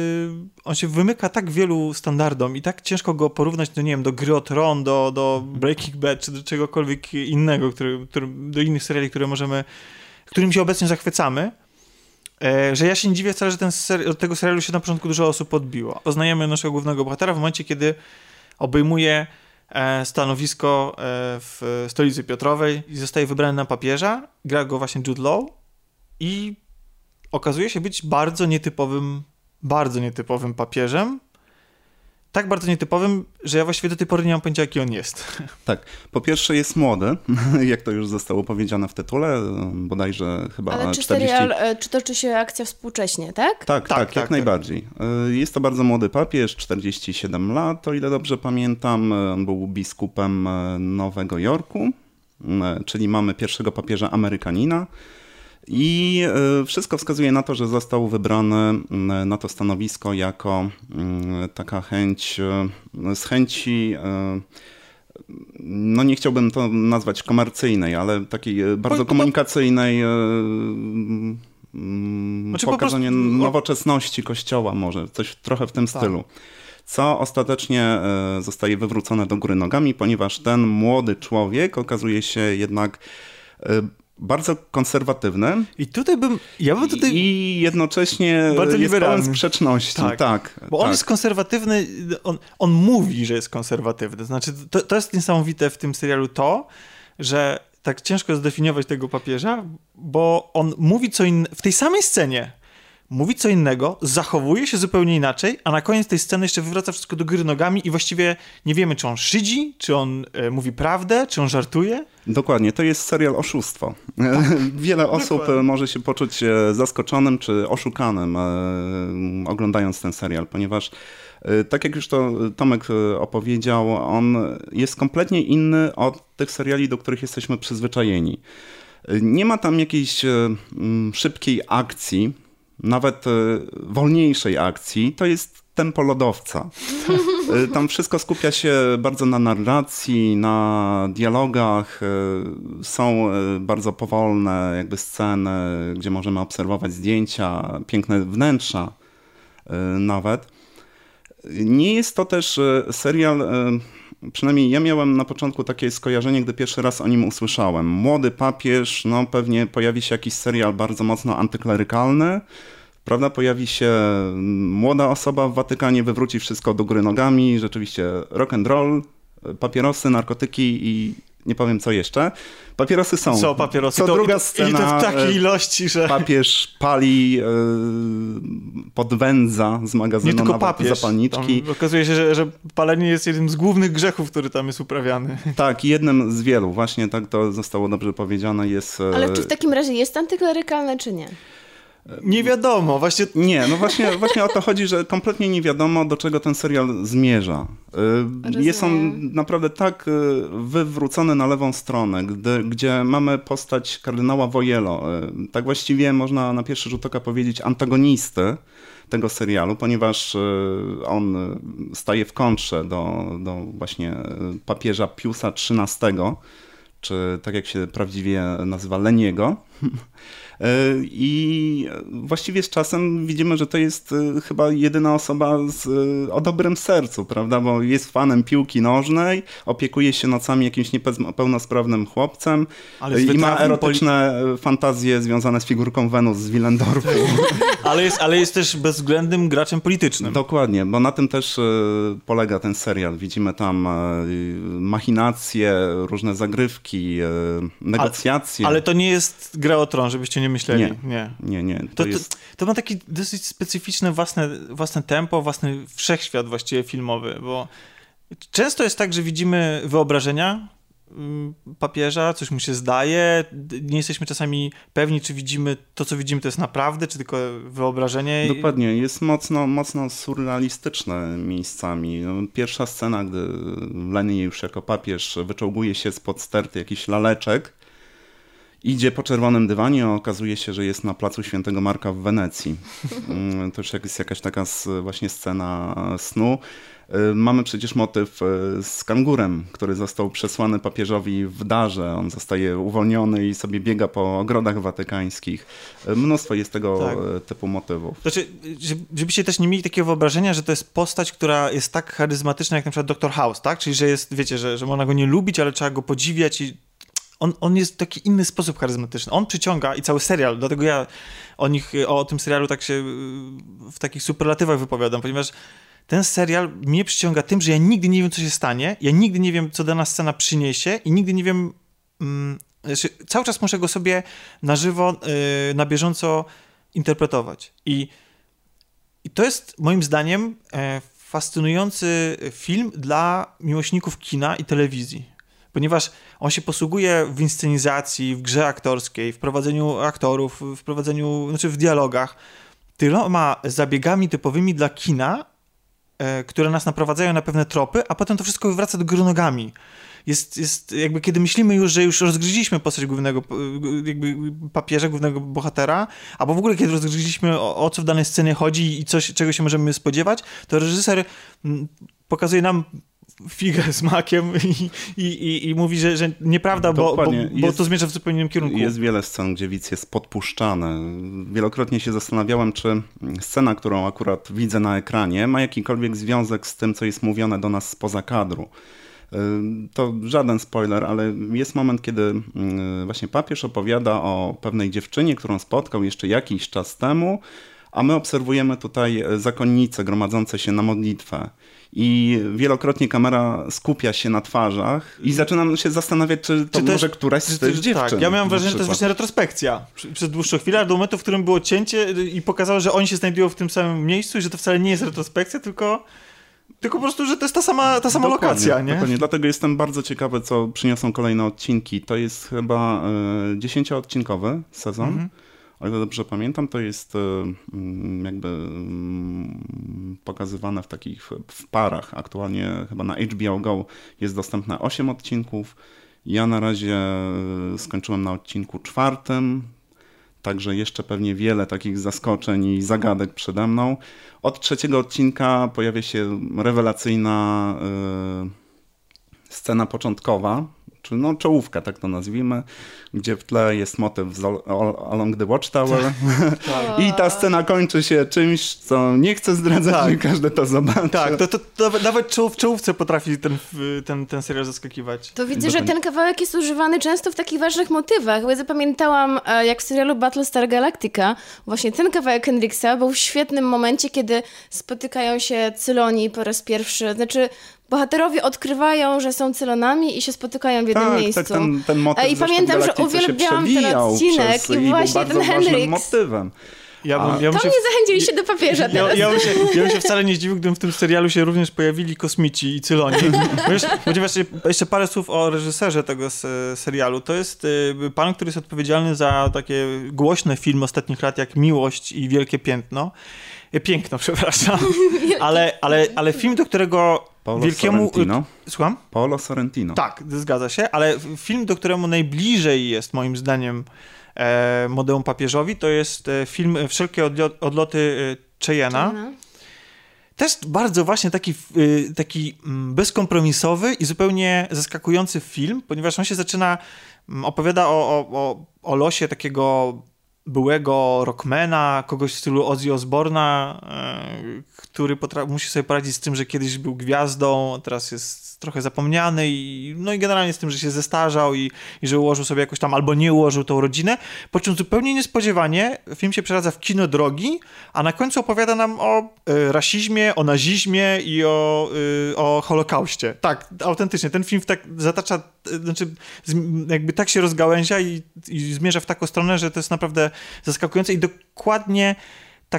A: on się wymyka tak wielu standardom i tak ciężko go porównać do, nie wiem, do Gry o Tron, do, do Breaking Bad, czy do czegokolwiek innego, który, który, do innych seriali, które możemy, którym się obecnie zachwycamy, że ja się nie dziwię wcale, że ten od tego serialu się na początku dużo osób odbiło. Poznajemy naszego głównego bohatera w momencie, kiedy obejmuje e, stanowisko e, w stolicy Piotrowej i zostaje wybrany na papieża. Gra go właśnie Jude Law i okazuje się być bardzo nietypowym, bardzo nietypowym papieżem, tak bardzo nietypowym, że ja właściwie do tej pory nie mam pojęcia, jaki on jest.
B: Tak. Po pierwsze jest młody, jak to już zostało powiedziane w tytule, bodajże chyba
C: Ale czy 40... serial, e, czy toczy się akcja współcześnie, tak?
B: Tak, tak, tak, tak jak tak. najbardziej. E, jest to bardzo młody papież, 47 lat, o ile dobrze pamiętam. E, on był biskupem Nowego Jorku, czyli mamy pierwszego papieża Amerykanina. I e, wszystko wskazuje na to, że został wybrany na to stanowisko jako taka chęć, e, z chęci e, no nie chciałbym to nazwać komercyjnej, ale takiej bardzo komunikacyjnej znaczy pokazanie prostu... nowoczesności kościoła może, coś trochę w tym tak. stylu. Co ostatecznie zostaje wywrócone do góry nogami, ponieważ ten młody człowiek okazuje się jednak bardzo konserwatywne.
A: I tutaj bym, ja bym tutaj...
B: I jednocześnie bardzo jest pełen sprzeczności. Tak, tak
A: Bo
B: tak.
A: on jest konserwatywny, on, on mówi, że jest konserwatywny. Znaczy, to, to jest niesamowite w tym serialu to, że tak ciężko zdefiniować tego papieża, bo on mówi co innego, w tej samej scenie mówi co innego, zachowuje się zupełnie inaczej, a na koniec tej sceny jeszcze wywraca wszystko do góry nogami i właściwie nie wiemy, czy on szydzi, czy on e, mówi prawdę, czy on żartuje.
B: Dokładnie, to jest serial oszustwo. Tak. Wiele osób Dokładnie. może się poczuć e, zaskoczonym czy oszukanym e, oglądając ten serial, ponieważ e, tak jak już to Tomek e, opowiedział, on jest kompletnie inny od tych seriali, do których jesteśmy przyzwyczajeni. E, nie ma tam jakiejś szybkiej akcji, nawet wolniejszej akcji. To jest tempo lodowca. Y, tam wszystko skupia się bardzo na narracji, na dialogach. Y, są bardzo powolne jakby sceny, gdzie możemy obserwować zdjęcia, piękne wnętrza nawet. Nie jest to też serial, przynajmniej ja miałem na początku takie skojarzenie, gdy pierwszy raz o nim usłyszałem. Młody papież, no pewnie pojawi się jakiś serial bardzo mocno antyklerykalny, prawda, pojawi się młoda osoba w Watykanie, wywróci wszystko do góry nogami, rzeczywiście rock and roll, papierosy, narkotyki i nie powiem co jeszcze. Papierosy są.
A: Są papierosy.
B: Co to, druga scena. I
A: to w takiej e, ilości, że...
B: Papież pali, yy, podwędza z magazynu
A: nie tylko papież.
B: zapalniczki.
A: Tam okazuje się, że, że palenie jest jednym z głównych grzechów, który tam jest uprawiany.
B: Tak, jednym z wielu. Właśnie tak to zostało dobrze powiedziane. Jest,
C: Ale czy w takim razie jest antyklerykalne, czy nie?
A: Nie wiadomo, właśnie.
B: Nie, no właśnie, właśnie o to chodzi, że kompletnie nie wiadomo, do czego ten serial zmierza. Y, jest on naprawdę tak y, wywrócony na lewą stronę, gdy, gdzie mamy postać kardynała Wojelo. Y, tak właściwie można na pierwszy rzut oka powiedzieć antagonisty tego serialu, ponieważ on staje w kontrze do, do właśnie papieża Piusa XIII, czy tak jak się prawdziwie nazywa Leniego. E, I właściwie z czasem widzimy, że to jest e, chyba jedyna osoba z, e, o dobrym sercu, prawda? Bo jest fanem piłki nożnej, opiekuje się nocami jakimś niepełnosprawnym chłopcem i ma erotyczne poli... fantazje związane z figurką Wenus z Willendorfu.
A: ale, jest, ale jest też bezwzględnym graczem politycznym.
B: Dokładnie, bo na tym też polega ten serial. Widzimy tam machinacje, różne zagrywki, negocjacje.
A: Ale, ale to nie jest gra o tron, żebyście nie nie myśleli.
B: Nie, nie, nie. nie.
A: To, to, jest... to, to, ma takie dosyć specyficzne własne, własne tempo, własny wszechświat właściwie filmowy, bo często jest tak, że widzimy wyobrażenia mm, papieża, coś mu się zdaje, nie jesteśmy czasami pewni, czy widzimy to, co widzimy, to jest naprawdę, czy tylko wyobrażenie.
B: Dokładnie, jest mocno, mocno surrealistyczne miejscami. No, pierwsza scena, gdy Lenny już jako papież wyczołguje się spod sterty jakiś laleczek, Idzie po czerwonym dywanie, a okazuje się, że jest na placu Świętego Marka w Wenecji. Mm, to już jest jakaś taka właśnie scena snu. Y, mamy przecież motyw y, z kangurem, który został przesłany papieżowi w darze. On zostaje uwolniony i sobie biega po ogrodach watykańskich. Y, mnóstwo jest tego tak. typu motywów.
A: Znaczy, żebyście też nie mieli takiego wyobrażenia, że to jest postać, która jest tak charyzmatyczna jak na przykład Dr. House, tak? Czyli, że jest, wiecie, że, że można go nie lubić, ale trzeba go podziwiać i on, on jest w taki inny sposób charyzmatyczny. On przyciąga i cały serial, dlatego ja o nich, o tym serialu tak się y, w takich superlatywach wypowiadam, ponieważ ten serial mnie przyciąga tym, że ja nigdy nie wiem, co się stanie, ja nigdy nie wiem, co dana scena przyniesie i nigdy nie wiem, mm, znaczy, cały czas muszę go sobie na żywo, yy, na bieżąco interpretować. I, I to jest moim zdaniem e, fascynujący film dla miłośników kina i telewizji ponieważ on się posługuje w inscenizacji, w grze aktorskiej, w prowadzeniu aktorów, w prowadzeniu, znaczy w dialogach, tyloma zabiegami typowymi dla kina, e, które nas naprowadzają na pewne tropy, a potem to wszystko wywraca do góry nogami. Jest, jest jakby kiedy myślimy już, że już rozgryźliśmy postać głównego jakby papieża, głównego bohatera, albo w ogóle kiedy rozgryźliśmy o, o co w danej scenie chodzi i coś, czego się możemy spodziewać, to reżyser mm, pokazuje nam figę z makiem i, i, i, mówi, że, że nieprawda, bo, bo, bo jest, to zmierza w zupełnie innym kierunku.
B: Jest wiele scen, gdzie widz jest podpuszczany. Wielokrotnie się zastanawiałem, czy scena, którą akurat widzę na ekranie, ma jakikolwiek związek z tym, co jest mówione do nas spoza kadru. Y, to żaden spoiler, ale jest moment, kiedy y, właśnie papież opowiada o pewnej dziewczynie, którą spotkał jeszcze jakiś czas temu, a my obserwujemy tutaj zakonnice gromadzące się na modlitwę i wielokrotnie kamera skupia się na twarzach i zaczynam się zastanawiać, czy to, czy może jest, któraś z tych dziewczyn.
A: Tak, ja miałem wrażenie, że to jest właśnie retrospekcja przez dłuższą chwilę, do momentu, w którym było cięcie i pokazało, że oni się znajdują w tym samym miejscu i że to wcale nie jest retrospekcja, tylko tylko po prostu, że to jest ta sama, ta sama lokacja, nie?
B: Dokładnie, dlatego jestem bardzo ciekawy, co przyniosą kolejne odcinki. To jest chyba y, dziesięcioodcinkowy sezon. Mm -hmm. O ile dobrze pamiętam, to jest y, mm, jakby y, pokazywane w takich w parach. Aktualnie chyba na HBO Go jest dostępne 8 odcinków. Ja na razie y, skończyłem na odcinku czwartym, także jeszcze pewnie wiele takich zaskoczeń i zagadek przede mną. Od trzeciego odcinka pojawia się rewelacyjna y, scena początkowa, czy no czołówka, tak to nazwijmy, gdzie w tle jest motyw z Along the Watchtower tak. i ta scena kończy się czymś, co nie chcę zdradzać, tak. każdy to zobaczy.
A: Tak, to, to, to nawet w czołówce potrafi ten, ten, ten serial zaskakiwać.
C: To widzę, że ten kawałek jest używany często w takich ważnych motywach. Ja zapamiętałam, e, jak w serialu Battlestar Galactica, właśnie ten kawałek Hendrixa był w świetnym momencie, kiedy spotykają się Cyloni po raz pierwszy. Znaczy, bohaterowie odkrywają, że są cylonami i się spotykają w jednym tak, miejscu. Tak,
B: ten, ten motyw
C: I pamiętam, że uwielbiałam ten odcinek i właśnie ten Henryk.
B: motywem.
C: Ja bym, ja bym to się, mnie zachęciliście do papieża teraz.
A: Ja, ja, bym się, ja bym się wcale nie zdziwił, gdybym w tym serialu się również pojawili kosmici i cyloni. Ponieważ jeszcze parę słów o reżyserze tego serialu. To jest y, pan, który jest odpowiedzialny za takie głośne filmy ostatnich lat, jak Miłość i Wielkie Piętno. E, piękno, przepraszam. Ale, ale, ale film, do którego
B: Paolo wielkiemu... Sorrentino.
A: Słucham?
B: Paolo Sorrentino.
A: Tak, zgadza się, ale film, do któremu najbliżej jest moim zdaniem e, Modeum Papieżowi, to jest e, film Wszelkie odloty e, Cheyenne'a. Też bardzo właśnie taki, e, taki mm, bezkompromisowy i zupełnie zaskakujący film, ponieważ on się zaczyna, mm, opowiada o, o, o losie takiego byłego rockmana, kogoś w stylu Ozzy Osborna, e, który musi sobie poradzić z tym, że kiedyś był gwiazdą, teraz jest trochę zapomniany i, no i generalnie z tym, że się zestarzał i, i że ułożył sobie jakoś tam albo nie ułożył tą rodzinę, po czym zupełnie niespodziewanie film się przeradza w kino drogi, a na końcu opowiada nam o y, rasizmie, o nazizmie i o, y, o Holokauście. Tak, autentycznie. Ten film tak zatacza, y, znaczy jakby tak się rozgałęzia i, i zmierza w taką stronę, że to jest naprawdę zaskakujące i dokładnie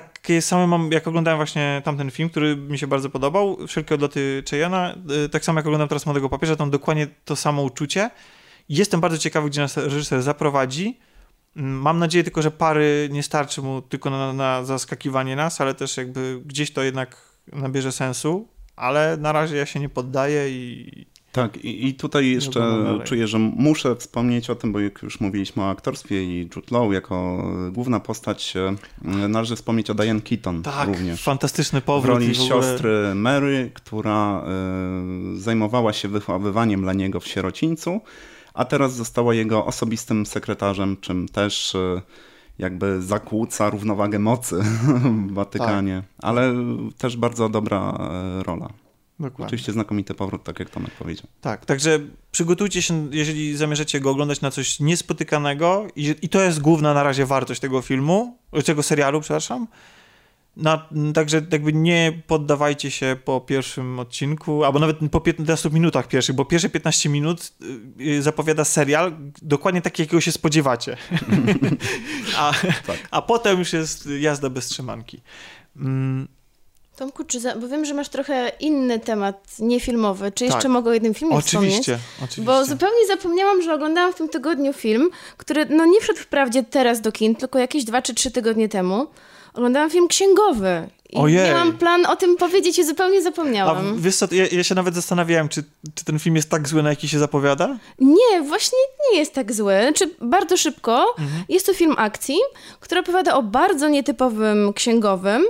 A: takie same mam, jak oglądałem właśnie tamten film, który mi się bardzo podobał, Wszelkie odloty Cheyena, y, tak samo jak oglądam teraz Młodego Papieża, tam dokładnie to samo uczucie. Jestem bardzo ciekawy, gdzie nas reżyser zaprowadzi. Mm, mam nadzieję tylko, że pary nie starczy mu tylko na, na zaskakiwanie nas, ale też jakby gdzieś to jednak nabierze sensu, ale na razie ja się nie poddaję i,
B: tak, i, i tutaj jeszcze czuję, że muszę wspomnieć o tym, bo jak już mówiliśmy o aktorstwie i Jude Law jako główna postać, e, należy wspomnieć o Diane Keaton
A: tak,
B: również.
A: fantastyczny powrót.
B: W roli w ogóle... siostry Mary, która y, zajmowała się wychowywaniem dla niego w sierocińcu, a teraz została jego osobistym sekretarzem, czym też y, jakby zakłóca równowagę mocy w Watykanie, tak. ale też bardzo dobra rola. Dokładnie. Oczywiście znakomity powrót, tak jak Tomek powiedział.
A: Tak, także przygotujcie się, jeżeli zamierzacie go oglądać na coś niespotykanego i, i to jest główna na razie wartość tego filmu, tego serialu, przepraszam. Na, także jakby nie poddawajcie się po pierwszym odcinku, albo nawet po 15 minutach pierwszych, bo pierwsze 15 minut y, zapowiada serial dokładnie tak, jakiego się spodziewacie. a, tak. a potem już jest jazda bez trzymanki. Mm,
C: Tomku, czy za, bo wiem, że masz trochę inny temat, niefilmowy. Czy jeszcze tak. mogę o jednym filmie
A: oczywiście,
C: wspomnieć?
A: Oczywiście,
C: Bo zupełnie zapomniałam, że oglądałam w tym tygodniu film, który no nie wszedł wprawdzie teraz do kin, tylko jakieś dwa czy trzy tygodnie temu. Oglądałam film księgowy. I Ojej. miałam plan o tym powiedzieć i zupełnie zapomniałam.
A: A wiesz co, ja, ja, się nawet zastanawiałem, czy, czy ten film jest tak zły, na jaki się zapowiada?
C: Nie, właśnie nie jest tak zły. Znaczy, bardzo szybko. Mhm. Jest to film akcji, który opowiada o bardzo nietypowym księgowym,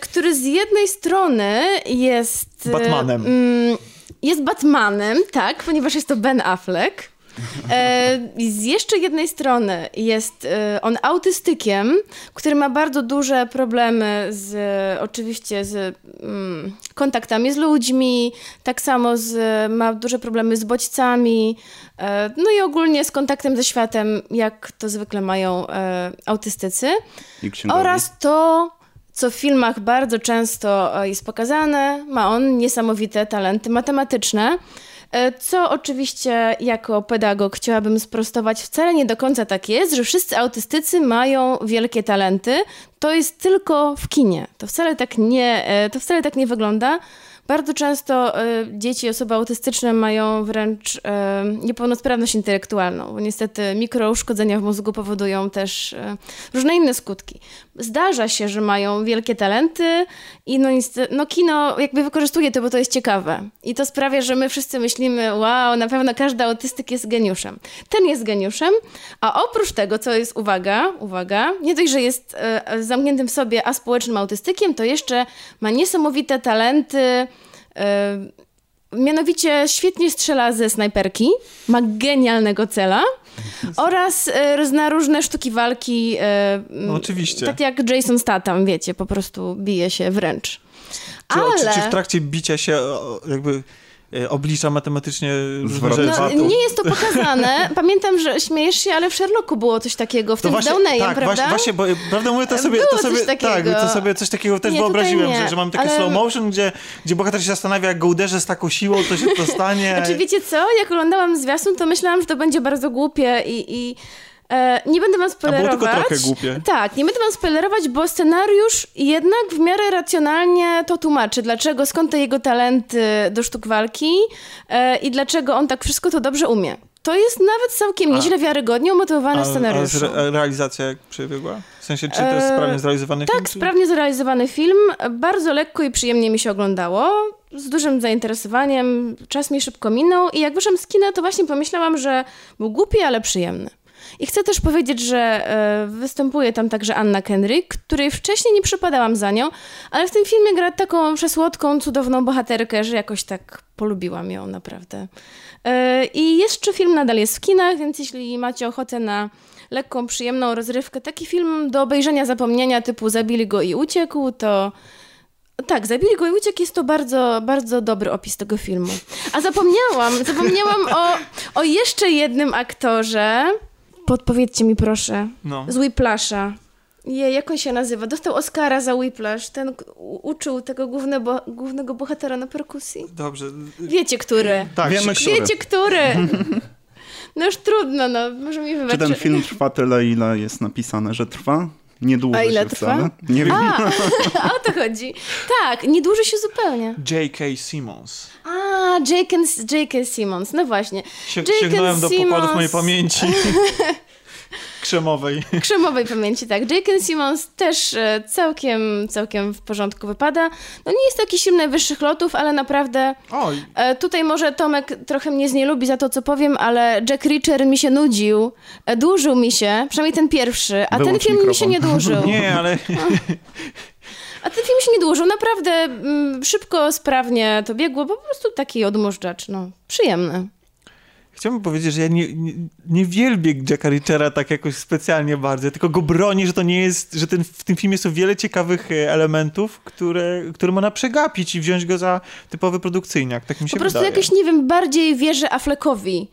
C: który z jednej strony jest...
A: Batmanem.
C: Mm, jest Batmanem, tak, ponieważ jest to Ben Affleck. E, z jeszcze jednej strony jest e, on autystykiem, który ma bardzo duże problemy z, oczywiście z mm, kontaktami z ludźmi, tak samo z, ma duże problemy z bodźcami, e, no i ogólnie z kontaktem ze światem, jak to zwykle mają e, autystycy. Oraz to, co w filmach bardzo często e, jest pokazane, ma on niesamowite talenty matematyczne. E, co oczywiście jako pedagog chciałabym sprostować, wcale nie do końca tak jest, że wszyscy autystycy mają wielkie talenty. To jest tylko w kinie. To wcale tak nie, e, to wcale tak nie wygląda. Bardzo często y, dzieci, osoby autystyczne mają wręcz y, niepełnosprawność intelektualną, bo niestety mikrouszkodzenia w mózgu powodują też y, różne inne skutki. Zdarza się, że mają wielkie talenty i no, no kino jakby wykorzystuje to, bo to jest ciekawe. I to sprawia, że my wszyscy myślimy, wow, na pewno każdy autystyk jest geniuszem. Ten jest geniuszem, a oprócz tego, co jest, uwaga, uwaga, nie dość, że jest zamkniętym w sobie aspołecznym autystykiem, to jeszcze ma niesamowite talenty Mianowicie świetnie strzela ze snajperki, ma genialnego cela oraz e, zna różne sztuki walki.
A: No, oczywiście.
C: Tak jak Jason Statham, wiecie, po prostu bije się wręcz.
A: Czy, Ale... czy, czy w trakcie bicia się jakby oblicza matematycznie różne rzeczy.
C: No, nie jest to pokazane. Pamiętam, że śmiejesz się, ale w Sherlocku było coś takiego, w to tym właśnie, Downeyem,
A: tak,
C: prawda?
A: Właśnie, bo prawdę mówię, to sobie, to sobie, tak, to sobie coś takiego też nie, wyobraziłem, że, że mamy taki ale... slow motion, gdzie, gdzie bohater się zastanawia, jak go uderzę z taką siłą, to się to stanie.
C: Znaczy wiecie co, jak oglądałam zwiastun, to myślałam, że to będzie bardzo głupie i... i E, nie będę wam spoilerować.
A: A było tylko trochę głupie.
C: Tak, nie będę wam spoilerować, bo scenariusz jednak w miarę racjonalnie to tłumaczy, dlaczego, skąd te jego talenty do sztuk walki e, i dlaczego on tak wszystko to dobrze umie. To jest nawet całkiem nieźle wiarygodnie umotywowany scenariusz.
A: A re realizacja jak przebiegła? W sensie, czy to jest sprawnie zrealizowany
C: tak,
A: film?
C: Tak, sprawnie zrealizowany film. Bardzo lekko i przyjemnie mi się oglądało. Z dużym zainteresowaniem. Czas mi szybko minął i jak wyszłam z kina, to właśnie pomyślałam, że był głupi, ale przyjemny. I chcę też powiedzieć, że e, występuje tam także Anna Kendrick, której wcześniej nie przypadałam za nią, ale w tym filmie gra taką przesłodką, cudowną bohaterkę, że jakoś tak polubiłam ją naprawdę. E, I jeszcze film nadal jest w kinach, więc jeśli macie ochotę na lekką, przyjemną rozrywkę, taki film do obejrzenia zapomnienia typu Zabili go i uciekł, to tak, Zabili go i uciekł jest to bardzo, bardzo dobry opis tego filmu. A zapomniałam, zapomniałam o, o jeszcze jednym aktorze, Podpowiedzcie mi proszę. No. Z Whiplasha. Je, jak on się nazywa? Dostał Oscara za Whiplash. Ten uczył tego główne bo, głównego bohatera na perkusji.
A: Dobrze.
C: Wiecie, który.
B: Tak, wiemy,
C: który. Wiecie, który. No już trudno, no. Może mi wybaczyć.
B: Czy ten film trwa tyle, ile jest napisane, że trwa? Nie dłuży
C: A ile
B: się
C: trwa?
B: wcale. Nie wiem.
C: A, o to chodzi. Tak, nie dłuży się zupełnie.
A: J.K. Simmons.
C: A, J.K. Simmons, no właśnie.
A: Sięgnąłem do pokładów mojej pamięci. Krzemowej.
C: Krzemowej pamięci, tak. J.K. Simmons też e, całkiem, całkiem w porządku wypada. No nie jest to jakiś film najwyższych lotów, ale naprawdę Oj. E, tutaj może Tomek trochę mnie znielubi za to, co powiem, ale Jack Reacher mi się nudził, e, dłużył mi się, przynajmniej ten pierwszy, a Wyłącz ten film mikrofon. mi się nie dłużył.
A: Nie, ale...
C: A ten film się nie dłużył, naprawdę mm, szybko, sprawnie to biegło, po prostu taki odmóżdżacz, no, przyjemny.
A: Chciałbym powiedzieć, że ja nie, nie, nie wielbię Jacka Richera tak jakoś specjalnie bardzo, tylko go bronię, że to nie jest, że ten, w tym filmie są wiele ciekawych e, elementów, które, które można przegapić i wziąć go za typowy produkcyjniak. Tak mi się
C: Po prostu
A: wydaje.
C: jakoś, nie wiem, bardziej wierzę Affleckowi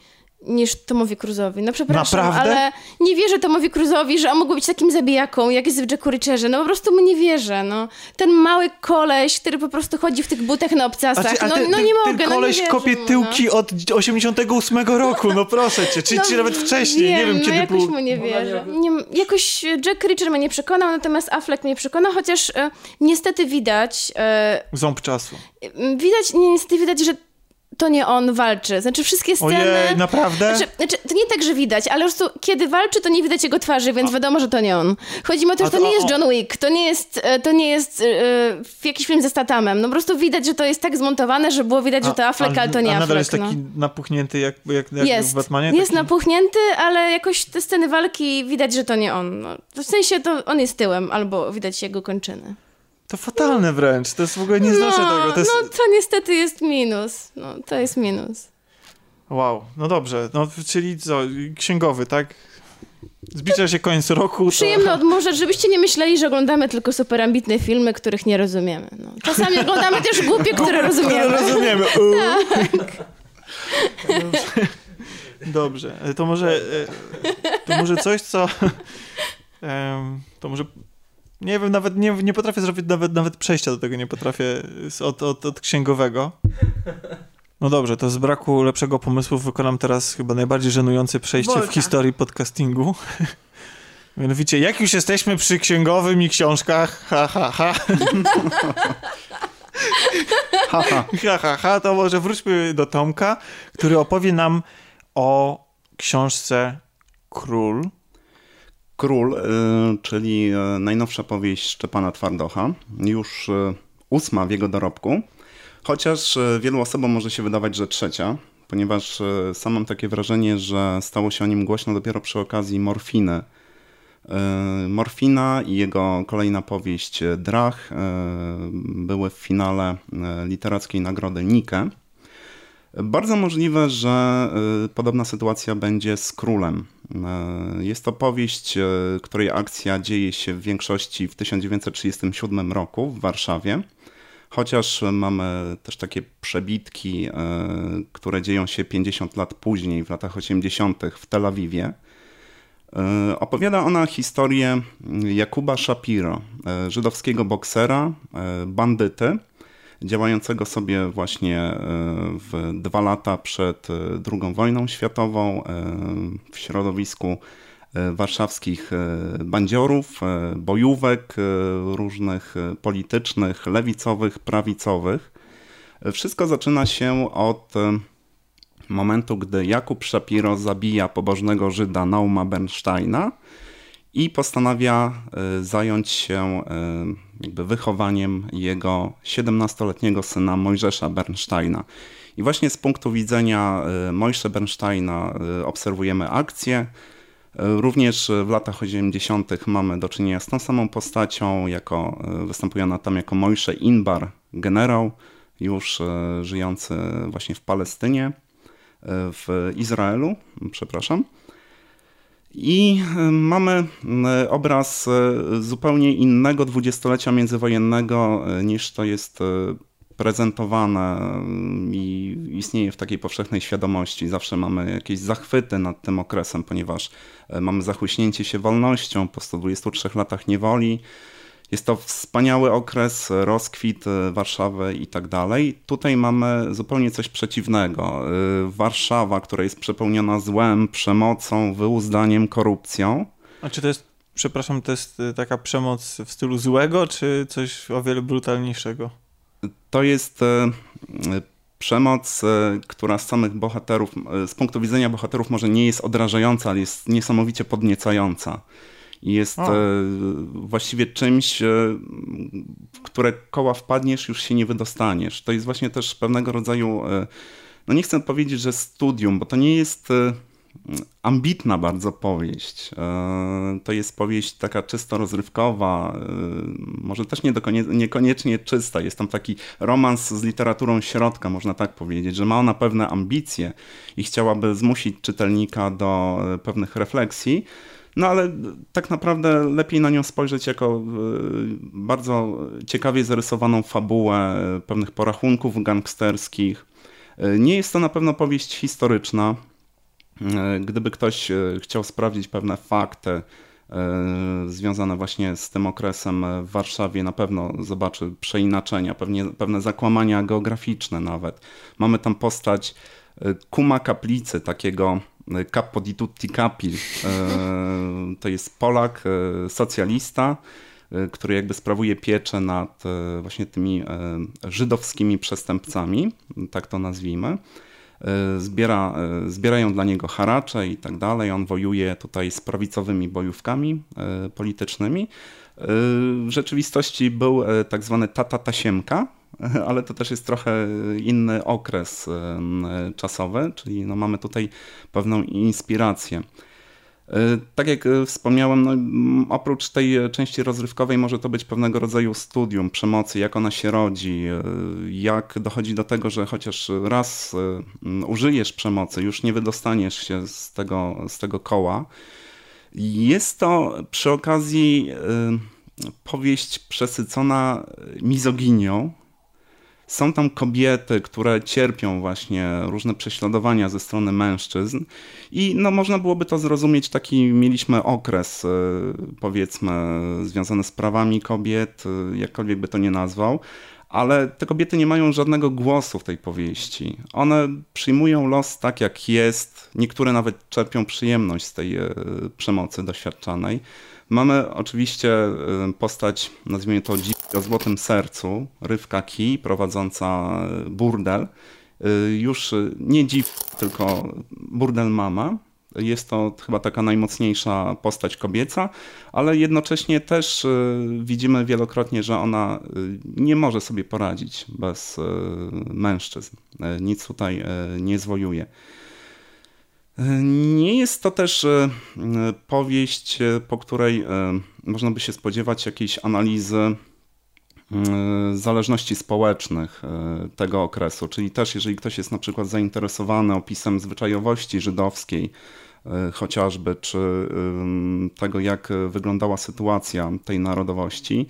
C: niż Tomowi Cruzowi. No przepraszam,
A: Naprawdę?
C: ale nie wierzę Tomowi Cruzowi, że on mógł być takim zabijaką, jak jest w Jacku Richerze. No po prostu mu nie wierzę, no. Ten mały koleś, który po prostu chodzi w tych butach na obcasach. Ty, no, ten, no nie mogę,
A: ten koleś
C: no nie
A: kopie
C: mu,
A: tyłki no. od 88 roku, no proszę cię. Czy, no, czy nawet wcześniej,
C: wiem,
A: nie wiem,
C: no
A: kiedy
C: jakoś
A: był...
C: mu nie wierzę. Nie, jakoś Jack Richer mnie nie przekonał, natomiast Affleck mnie przekonał, chociaż e, niestety widać... E,
A: Ząb czasu.
C: Widać, niestety widać, że to nie on walczy. Znaczy wszystkie sceny...
A: Ojej, naprawdę?
C: Znaczy, znaczy, to nie tak, że widać, ale po prostu kiedy walczy, to nie widać jego twarzy, więc wiadomo, że to nie on. Chodzi mi o to, że to, to nie jest John Wick, to nie jest, e, to nie jest yy, jakiś film ze Statamem. No po prostu widać, że to jest tak zmontowane, że było widać, a, że to Affleck, ale to nie a
A: nadal
C: Affleck.
A: jest taki
C: no.
A: napuchnięty jak, jak, jak
C: jest,
A: w Batmanie?
C: Jest
A: taki...
C: napuchnięty, ale jakoś te sceny walki widać, że to nie on. No, w sensie to on jest tyłem, albo widać jego kończyny.
A: To fatalne wręcz, to jest w ogóle nie znoszę
C: no,
A: tego. To jest...
C: No to niestety jest minus, no to jest minus.
A: Wow, no dobrze, no czyli co, księgowy, tak? Zbliża się koniec roku. To...
C: Przyjemno odmóżać, żebyście nie myśleli, że oglądamy tylko super ambitne filmy, których nie rozumiemy. No. Czasami oglądamy też głupie, które rozumiemy.
A: Które rozumiemy. Tak. Dobrze. Dobrze. To może, e, to może coś, co... To może... Nie wiem, nawet nie, nie potrafię zrobić nawet, nawet przejścia do tego, nie potrafię od, od, od księgowego. No dobrze, to z braku lepszego pomysłu wykonam teraz chyba najbardziej żenujące przejście w historii podcastingu. Mianowicie, jak już jesteśmy przy księgowym i książkach, ha, ha, ha. ha, ha. ha, ha, ha, to może wróćmy do Tomka, który opowie nam o książce Król.
B: Król, y, czyli y, najnowsza powieść Szczepana Twardocha, już y, ósma w jego dorobku. Chociaż wielu osobom może się wydawać, że trzecia, ponieważ sam mam takie wrażenie, że stało się o nim głośno dopiero przy okazji Morfiny. Morfina i jego kolejna powieść Drach były w finale literackiej nagrody Nike. Bardzo możliwe, że podobna sytuacja będzie z Królem. Jest to powieść, której akcja dzieje się w większości w 1937 roku w Warszawie. Chociaż mamy też takie przebitki, e, które dzieją się 50 lat później, w latach 80. w Tel Awiwie. E, opowiada ona historię Jakuba Shapiro, e, żydowskiego boksera, bandyty, działającego sobie właśnie w dwa lata przed II wojną światową w środowisku E, warszawskich e, bandziorów, e, bojówek różnych politycznych, lewicowych, prawicowych. Wszystko zaczyna się od momentu, gdy Jakub Shapiro zabija pobożnego Żyda Nauma Bernsteina i postanawia zająć się jakby wychowaniem jego 17-letniego syna Mojżesza Bernsteina. I właśnie z punktu widzenia Mojżesza Bernsteina obserwujemy akcję, Również w latach 80. mamy do czynienia z tą samą postacią, jako, e, występująca tam jako Mojsze Inbar, generał, już żyjący właśnie w Palestynie, w Izraelu, przepraszam. I mamy obraz zupełnie innego dwudziestolecia międzywojennego niż to jest prezentowane i istnieje w takiej powszechnej świadomości. Zawsze mamy jakieś zachwyty nad tym okresem, ponieważ mamy zachłyśnięcie się wolnością po 123 latach niewoli. Jest to wspaniały okres, rozkwit e, Warszawy i tak dalej. Tutaj mamy zupełnie coś przeciwnego. E, Warszawa, która jest przepełniona złem, przemocą, wyuzdaniem, korupcją.
A: A czy to jest, przepraszam, to jest taka przemoc w stylu złego, czy coś o wiele brutalniejszego?
B: to jest przemoc, która z samych bohaterów, z punktu widzenia bohaterów może nie jest odrażająca, ale jest niesamowicie podniecająca. I jest o. właściwie czymś, w które koła wpadniesz, już się nie wydostaniesz. To jest właśnie też pewnego rodzaju, no nie chcę powiedzieć, że studium, bo to nie jest ambitna bardzo powieść. E, to jest powieść taka czysto rozrywkowa, e, może też nie niekoniecznie czysta. Jest tam taki romans z literaturą środka, można tak powiedzieć, że ma ona pewne ambicje i chciałaby zmusić czytelnika do e, pewnych refleksji. No ale tak naprawdę lepiej na nią spojrzeć jako bardzo ciekawie zarysowaną fabułę pewnych porachunków gangsterskich. Nie jest to na pewno powieść historyczna, E, gdyby ktoś e, chciał sprawdzić pewne fakty e, związane właśnie z tym okresem w Warszawie, na pewno zobaczy przeinaczenia, pewnie, pewne zakłamania geograficzne nawet. Mamy tam postać Kuma Kaplicy, takiego Capo di tutti capi. To jest Polak, socjalista, który jakby sprawuje pieczę nad właśnie tymi żydowskimi przestępcami, tak to nazwijmy. E, zbiera, e, zbierają dla niego haracze i tak dalej. On wojuje tutaj z prawicowymi bojówkami e, politycznymi. W rzeczywistości był tak zwany tata tasiemka, ale to też jest trochę inny okres czasowy, czyli no mamy tutaj pewną inspirację. Tak jak wspomniałem, no, oprócz tej części rozrywkowej może to być pewnego rodzaju studium przemocy, jak ona się rodzi, jak dochodzi do tego, że chociaż raz użyjesz przemocy, już nie wydostaniesz się z tego, z tego koła. Jest to przy okazji powieść przesycona mizoginią. Są tam kobiety, które cierpią właśnie różne prześladowania ze strony mężczyzn i no, można byłoby to zrozumieć, taki mieliśmy okres powiedzmy związany z prawami kobiet, jakkolwiek by to nie nazwał, ale te kobiety nie mają żadnego głosu w tej powieści. One przyjmują los tak, jak jest. Niektóre nawet czerpią przyjemność z tej e, przemocy doświadczanej. Mamy oczywiście e, postać, nazwijmy to o złotym sercu, Rywka Ki, prowadząca e, burdel. Już nie dziw, tylko burdel mama. Jest to chyba taka najmocniejsza postać kobieca, ale jednocześnie też y, widzimy wielokrotnie, że ona y, nie może sobie poradzić bez y, mężczyzn. Nic tutaj nie zwojuje. Nie jest to też powieść, po której można by się spodziewać jakiejś analizy zależności społecznych tego okresu. Czyli też, jeżeli ktoś jest na przykład zainteresowany opisem zwyczajowości żydowskiej, E, chociażby, czy tego, jak wyglądała sytuacja tej narodowości.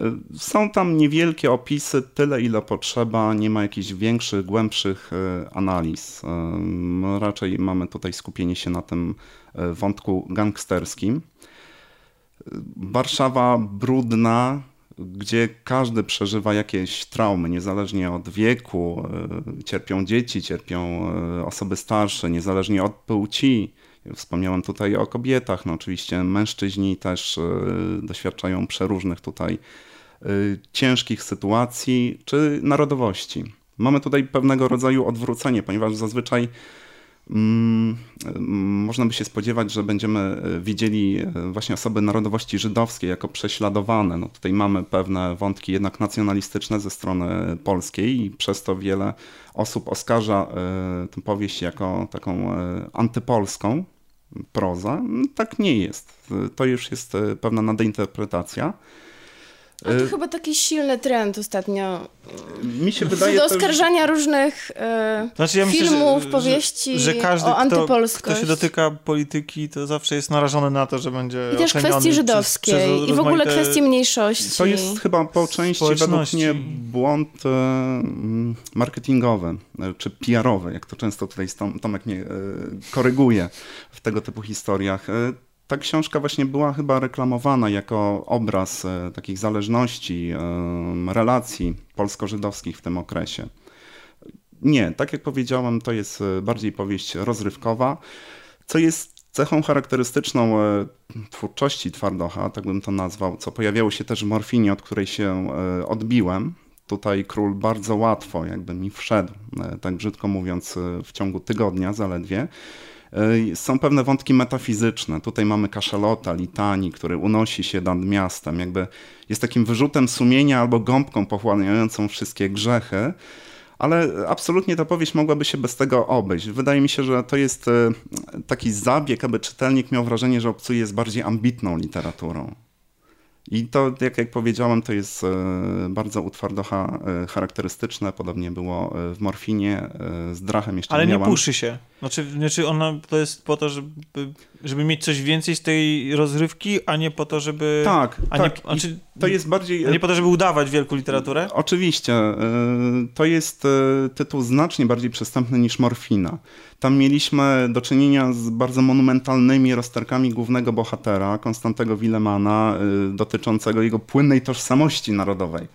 B: E, są tam niewielkie opisy, tyle ile potrzeba, nie ma jakichś większych, głębszych e, analiz. Raczej mamy tutaj skupienie się na tym wątku gangsterskim. Warszawa brudna, gdzie każdy przeżywa jakieś traumy, niezależnie od wieku. Cierpią dzieci, cierpią osoby starsze, niezależnie od płci. Wspomniałem tutaj o kobietach, no oczywiście mężczyźni też e, doświadczają przeróżnych tutaj e, ciężkich sytuacji czy narodowości. Mamy tutaj pewnego rodzaju odwrócenie, ponieważ zazwyczaj mm, można by się spodziewać, że będziemy e, widzieli właśnie osoby narodowości żydowskiej jako prześladowane. No tutaj mamy pewne wątki jednak nacjonalistyczne ze strony polskiej i przez to wiele osób oskarża tę powieść jako taką antypolską, proza. Tak nie jest. To już jest e, pewna nadinterpretacja.
C: A to y chyba taki silny trend ostatnio.
B: Mi się wydaje.
C: Do oskarżania różnych e, znaczy, ja filmów, myślę, że, powieści że, że każdy, o antypolskość.
A: Kto, kto się dotyka polityki, to zawsze jest narażony na to, że będzie.
C: I też kwestii żydowskiej. Przez, przez I w ogóle kwestii mniejszości.
B: To jest chyba po części według mnie błąd e, marketingowy, czy PR-owy, jak to często tutaj Tomek mnie koryguje w tego typu historiach ta książka właśnie była chyba reklamowana jako obraz e, takich zależności, e, relacji polsko-żydowskich w tym okresie. Nie, tak jak powiedziałem, to jest e, bardziej powieść rozrywkowa, co jest cechą charakterystyczną twórczości Twardocha, tak bym to nazwał, co pojawiało się też w Morfinie, od której się odbiłem. Tutaj król bardzo łatwo jakby mi wszedł, tak brzydko mówiąc, w ciągu tygodnia zaledwie. E, są pewne wątki metafizyczne. Tutaj mamy kaszalota, litanii, który unosi się nad miastem, jakby jest takim wyrzutem sumienia albo gąbką pochłaniającą wszystkie grzechy, ale absolutnie ta powieść mogłaby się bez tego obejść. Wydaje mi się, że to jest e, taki zabieg, aby czytelnik miał wrażenie, że obcuje z bardziej ambitną literaturą. I to, jak, jak powiedziałem, to jest e, bardzo u Twardocha charakterystyczne. Podobnie było w Morfinie, z Drachem jeszcze
A: Ale
B: nie
A: miałam. puszy się. Znaczy, znaczy ona to jest po to, żeby, żeby mieć coś więcej z tej rozrywki, a nie po to, żeby...
B: Tak,
A: a
B: tak.
A: Nie, znaczy,
B: to jest bardziej...
A: Nie po to, żeby udawać wielką literaturę?
B: Oczywiście. To jest tytuł znacznie bardziej przystępny niż Morfina. Tam mieliśmy do czynienia z bardzo monumentalnymi rozterkami głównego bohatera, Konstantego Willemana, y, dotyczącego jego płynnej tożsamości narodowej.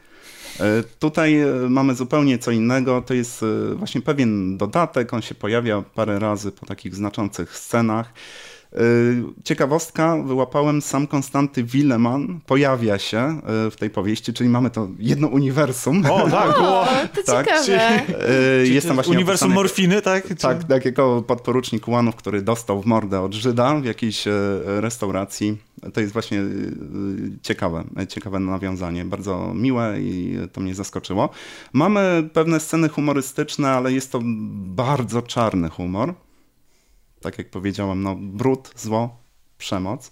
B: Y, tutaj y, mamy zupełnie co innego. To jest właśnie pewien dodatek. On się pojawia parę razy po takich znaczących scenach. Y, ciekawostka, wyłapałem sam Konstanty Willeman, pojawia się y, w tej powieści, czyli mamy to jedno uniwersum.
A: O, tak,
C: było. to tak. ciekawe.
A: Y, jestem właśnie uniwersum opisany, morfiny, tak? Czy...
B: Tak, tak, jako podporucznik Łanów, który dostał w mordę od Żyda w jakiejś restauracji. To jest właśnie ciekawe, ciekawe nawiązanie, bardzo miłe i to mnie zaskoczyło. Mamy pewne sceny humorystyczne, ale jest to bardzo czarny humor tak jak powiedziałem, no brud, zło, przemoc.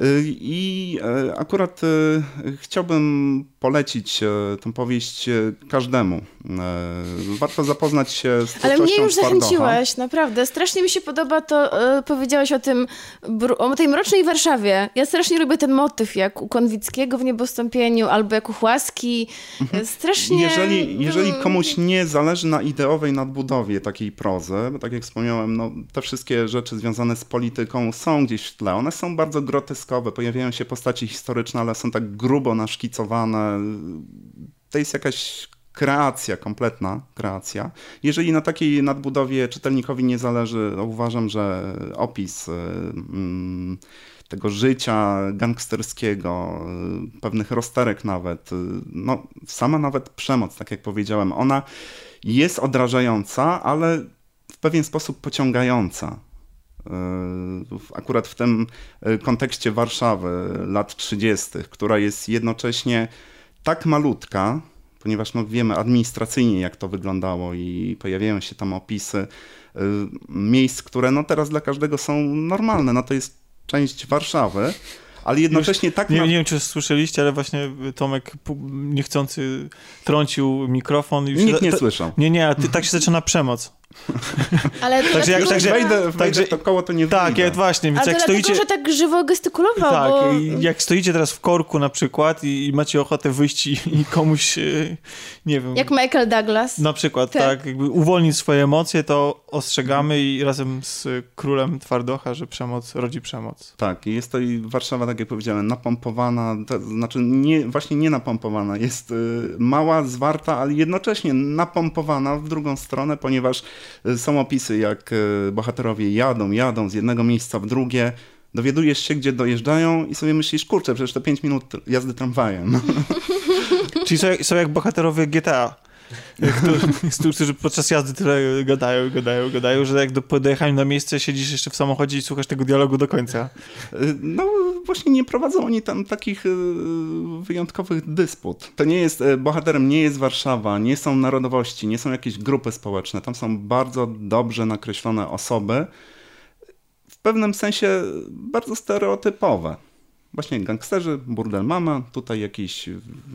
B: Y, I e, akurat e, chciałbym polecić e, tę powieść każdemu. Warto zapoznać się z
C: Ale mnie już zachęciłaś, naprawdę. Strasznie mi się podoba to, powiedziałaś o tym, o tej mrocznej Warszawie. Ja strasznie lubię ten motyw, jak u Konwickiego w Niebostąpieniu, albo jak u Chłaski. Mhm. Strasznie...
B: Jeżeli, jeżeli komuś nie zależy na ideowej nadbudowie takiej prozy, bo tak jak wspomniałem, no, te wszystkie rzeczy związane z polityką są gdzieś w tle. One są bardzo groteskowe pojawiają się postaci historyczne, ale są tak grubo naszkicowane. To jest jakaś kreacja, kompletna kreacja. Jeżeli na takiej nadbudowie czytelnikowi nie zależy, uważam, że opis y, mm, tego życia gangsterskiego, y, pewnych rozterek nawet, y, no sama nawet przemoc, tak jak powiedziałem, ona jest odrażająca, ale w pewien sposób pociągająca. Akurat w tym kontekście Warszawy lat 30., która jest jednocześnie tak malutka, ponieważ no wiemy administracyjnie jak to wyglądało i pojawiają się tam opisy e, miejsc, które no teraz dla każdego są normalne. No to jest część Warszawy, ale jednocześnie
A: Już,
B: tak...
A: Nie, na... nie wiem, czy słyszeliście, ale właśnie Tomek niechcący trącił mikrofon.
B: I Nikt nie słyszał.
A: Nie, nie, a ty, tak się zaczyna przemoc.
C: Ale
B: także jak także, wejdę, wejdę także, to koło, to nie
A: Tak,
B: jak
A: właśnie.
C: Więc
A: Ale
C: jak stoicie... że tak żywo gestykulował,
A: Tak,
C: bo...
A: jak stoicie teraz w korku na przykład i, i macie ochotę wyjść i, i, komuś, e, nie wiem...
C: Jak Michael Douglas.
A: Na przykład, tak. tak jakby uwolnić swoje emocje, to ostrzegamy i razem z królem Twardocha, że przemoc rodzi przemoc.
B: Tak, jest to i Warszawa, tak jak powiedziałem, napompowana, to znaczy nie, właśnie nie napompowana, jest y, mała, zwarta, ale jednocześnie napompowana w drugą stronę, ponieważ są opisy, jak e, bohaterowie jadą, jadą z jednego miejsca w drugie, dowiadujesz się, gdzie dojeżdżają i sobie myślisz, kurczę, przecież to 5 minut jazdy tramwajem.
A: Czyli są, są jak bohaterowie GTA którzy podczas jazdy tyle gadają, gadają, gadają, że jak do, dojechałem na miejsce, siedzisz jeszcze w samochodzie i słuchasz tego dialogu do końca.
B: No właśnie nie prowadzą oni tam takich e, wyjątkowych dysput. To nie jest, e, bohaterem nie jest Warszawa, nie są narodowości, nie są jakieś grupy społeczne. Tam są bardzo dobrze nakreślone osoby, w pewnym sensie bardzo stereotypowe. Właśnie gangsterzy, burdel mama, tutaj jakiś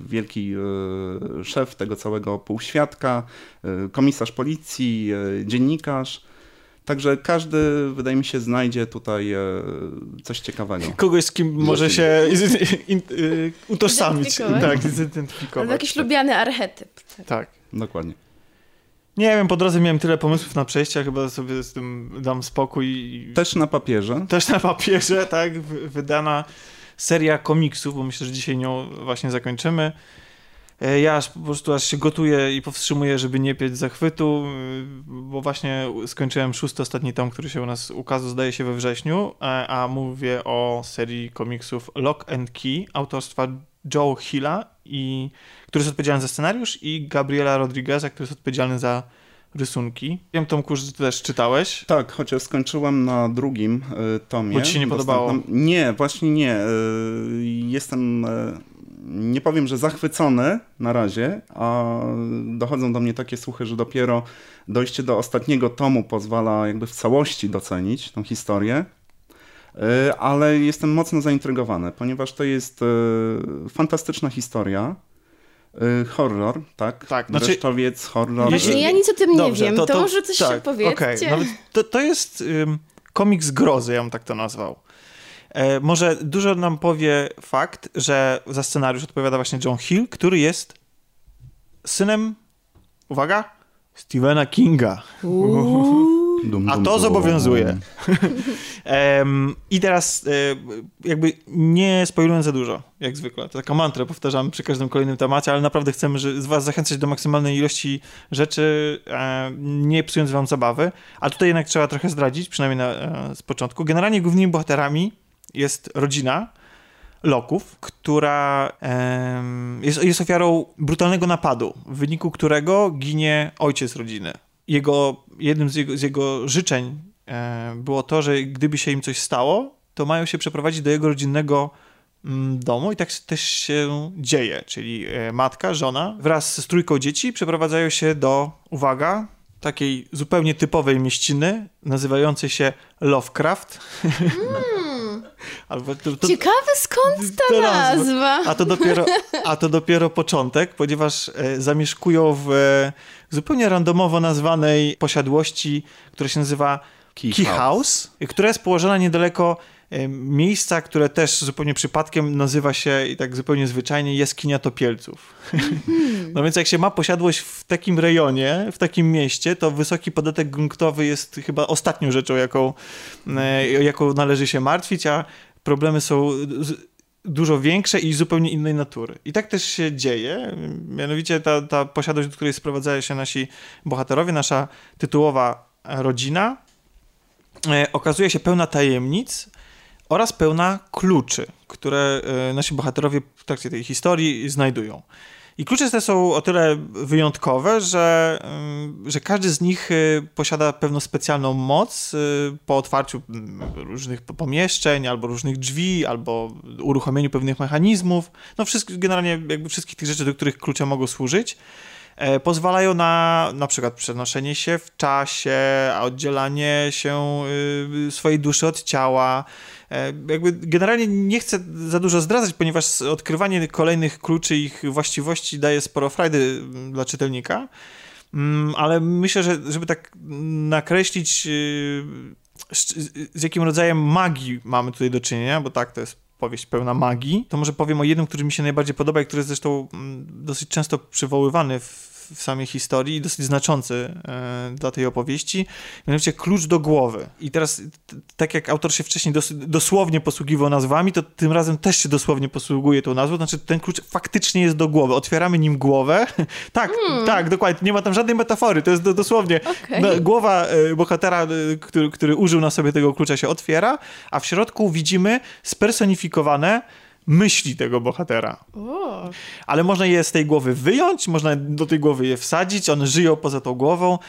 B: wielki e, szef tego całego półświadka, e, komisarz policji, e, dziennikarz. Także każdy, wydaje mi się, znajdzie tutaj coś ciekawego.
A: Kogoś, z kim może się in, in, utożsamić. Tak, zidentyfikować.
C: Jakiś tak. lubiany archetyp.
A: Tak. tak.
B: Dokładnie.
A: Nie wiem, po drodze miałem tyle pomysłów na przejścia, chyba sobie z tym dam spokój.
B: Też na papierze.
A: Też na papierze, tak, wydana seria komiksów, bo myślę, że dzisiaj nią właśnie zakończymy. E, ja aż po prostu aż się gotuję i powstrzymuję, żeby nie pieć zachwytu, y, bo właśnie skończyłem szósty ostatni tom, który się u nas ukazał, zdaje się we wrześniu, e, a mówię o serii komiksów Lock and Key autorstwa Joe Hilla, i, który jest odpowiedzialny za scenariusz i Gabriela Rodrigueza, który jest odpowiedzialny za rysunki. Wiem, Tomku, że ty też czytałeś.
B: Tak, chociaż skończyłem na drugim y, tomie.
A: Bo ci się nie podobało?
B: Nie, właśnie nie. Y, jestem, y, nie powiem, że zachwycony na razie, a dochodzą do mnie takie słuchy, że dopiero dojście do ostatniego tomu pozwala jakby w całości docenić tą historię. Ale jestem mocno zaintrygowany, ponieważ to jest fantastyczna historia Y, horror, tak?
A: Tak.
B: Znaczy, Dreszczowiec, horror.
C: Właśnie ja nic o tym nie Dobrze, wiem, to, to, to może coś tak, powiedzcie. Okay. Nawet
A: to, to jest um, komiks grozy, ja bym tak to nazwał. E, może dużo nam powie fakt, że za scenariusz odpowiada właśnie John Hill, który jest synem, uwaga, Stephena Kinga. Uuu.
B: Dum,
A: A to zobowiązuje. um, I teraz e, jakby nie spoilując za dużo, jak zwykle. To taka mantra powtarzamy przy każdym kolejnym temacie, ale naprawdę chcemy że z was zachęcać do maksymalnej ilości rzeczy, e, nie psując wam zabawy. A tutaj jednak trzeba trochę zdradzić, przynajmniej na, e, z początku. Generalnie głównymi bohaterami jest rodzina, Loków, która jest, jest ofiarą brutalnego napadu, w wyniku którego ginie ojciec rodziny jego, jednym z jego, z jego życzeń e, było to, że gdyby się im coś stało, to mają się przeprowadzić do jego rodzinnego mm, domu i tak też się dzieje, czyli e, matka, żona wraz z trójką dzieci przeprowadzają się do, uwaga, takiej zupełnie typowej mieściny, nazywającej się Lovecraft. Mm.
C: Albo to, to, Ciekawe skąd ta nazwa.
A: A to, dopiero, a to dopiero początek, ponieważ e, zamieszkują w zupełnie randomowo nazwanej posiadłości, która się nazywa Key, Key House. House, która jest położona niedaleko miejsca, które też zupełnie przypadkiem nazywa się i tak zupełnie zwyczajnie jaskinia topielców. Mm. No więc jak się ma posiadłość w takim rejonie, w takim mieście, to wysoki podatek gruntowy jest chyba ostatnią rzeczą, jaką, e, jaką należy się martwić, a problemy są dużo większe i zupełnie innej natury. I tak też się dzieje. Mianowicie ta, ta posiadłość, do której sprowadzają się nasi bohaterowie, nasza tytułowa rodzina, e, okazuje się pełna tajemnic, oraz pełna kluczy, które e, nasi bohaterowie w trakcie tej historii znajdują. I klucze te są o tyle wyjątkowe, że, mm, że każdy z nich e, posiada pewną specjalną moc e, po otwarciu mm, różnych pomieszczeń, albo różnych drzwi, albo uruchomieniu pewnych mechanizmów. No, wszystko, generalnie jakby wszystkich tych rzeczy, do których klucze mogą służyć. E, pozwalają na na przykład przenoszenie się w czasie, oddzielanie się y, swojej duszy od ciała. E, jakby generalnie nie chcę za dużo zdradzać, ponieważ odkrywanie kolejnych kluczy ich właściwości daje sporo frajdy mm, dla czytelnika. Mm, ale myślę, że żeby tak nakreślić y, z jakim rodzajem magii mamy tutaj do czynienia, bo tak, to jest powieść pełna magii, to może powiem o jednym, który mi się najbardziej podoba i który jest zresztą mm, dosyć często przywoływany w w samej historii i dosyć znaczący e, dla tej opowieści, mianowicie klucz do głowy. I teraz, tak jak autor się wcześniej dos dosłownie posługiwał nazwami, to tym razem też się dosłownie posługuje tą nazwą, znaczy ten klucz faktycznie jest do głowy. Otwieramy nim głowę. tak, hmm. tak, dokładnie. Nie ma tam żadnej metafory, to jest do, dosłownie okay. no, głowa e, bohatera, e, który, który użył na sobie tego klucza się otwiera, a w środku widzimy spersonifikowane myśli tego bohatera. O. Ale można je z tej głowy wyjąć, można do tej głowy je wsadzić, one żyją poza tą głową.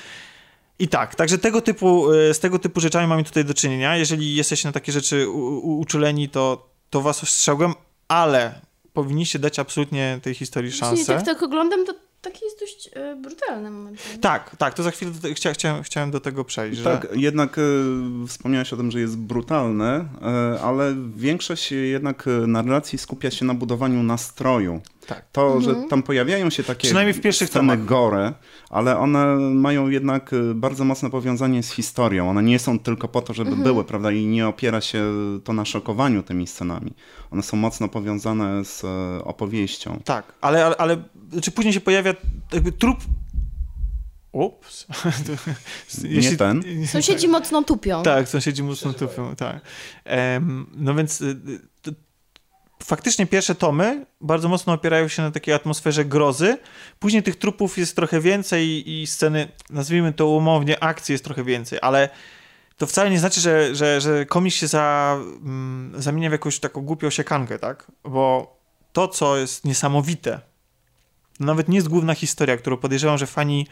A: I tak, także tego typu, e, z tego typu rzeczami mamy tutaj do czynienia. Jeżeli jesteście na takie rzeczy uczuleni, to, to was ostrzegłem, ale powinniście dać absolutnie tej historii szansę. Jeśli
C: tak, tak oglądam, to taki jest dość e, brutalny moment.
A: Tak, tak, to za chwilę do, chcia, chciałem, chciałem do tego przejść.
B: Tak, że... jednak e, wspomniałeś o tym, że jest brutalny, e, ale większość jednak narracji skupia się na budowaniu nastroju. Tak. To, mhm. że tam pojawiają się takie
A: Przynajmniej w pierwszych
B: sceny tomach. gore, ale one mają jednak y, bardzo mocne powiązanie z historią. One nie są tylko po to, żeby mhm. były, prawda? I nie opiera się to na szokowaniu tymi scenami. One są mocno powiązane z opowieścią.
A: Tak, ale, ale, ale czy później się pojawia jakby trup Ups.
B: Nie ten.
C: Sąsiedzi mocno tupią.
A: Tak, sąsiedzi mocno tupią, tak. Um, no więc y, faktycznie pierwsze tomy bardzo mocno opierają się na takiej atmosferze grozy. Później tych trupów jest trochę więcej i sceny, nazwijmy to umownie, akcji jest trochę więcej, ale to wcale nie znaczy, że, że, że komiks się za, mm, zamienia w jakąś taką głupią siekankę, tak? Bo to, co jest niesamowite, nawet nie jest główna historia, którą podejrzewam, że fani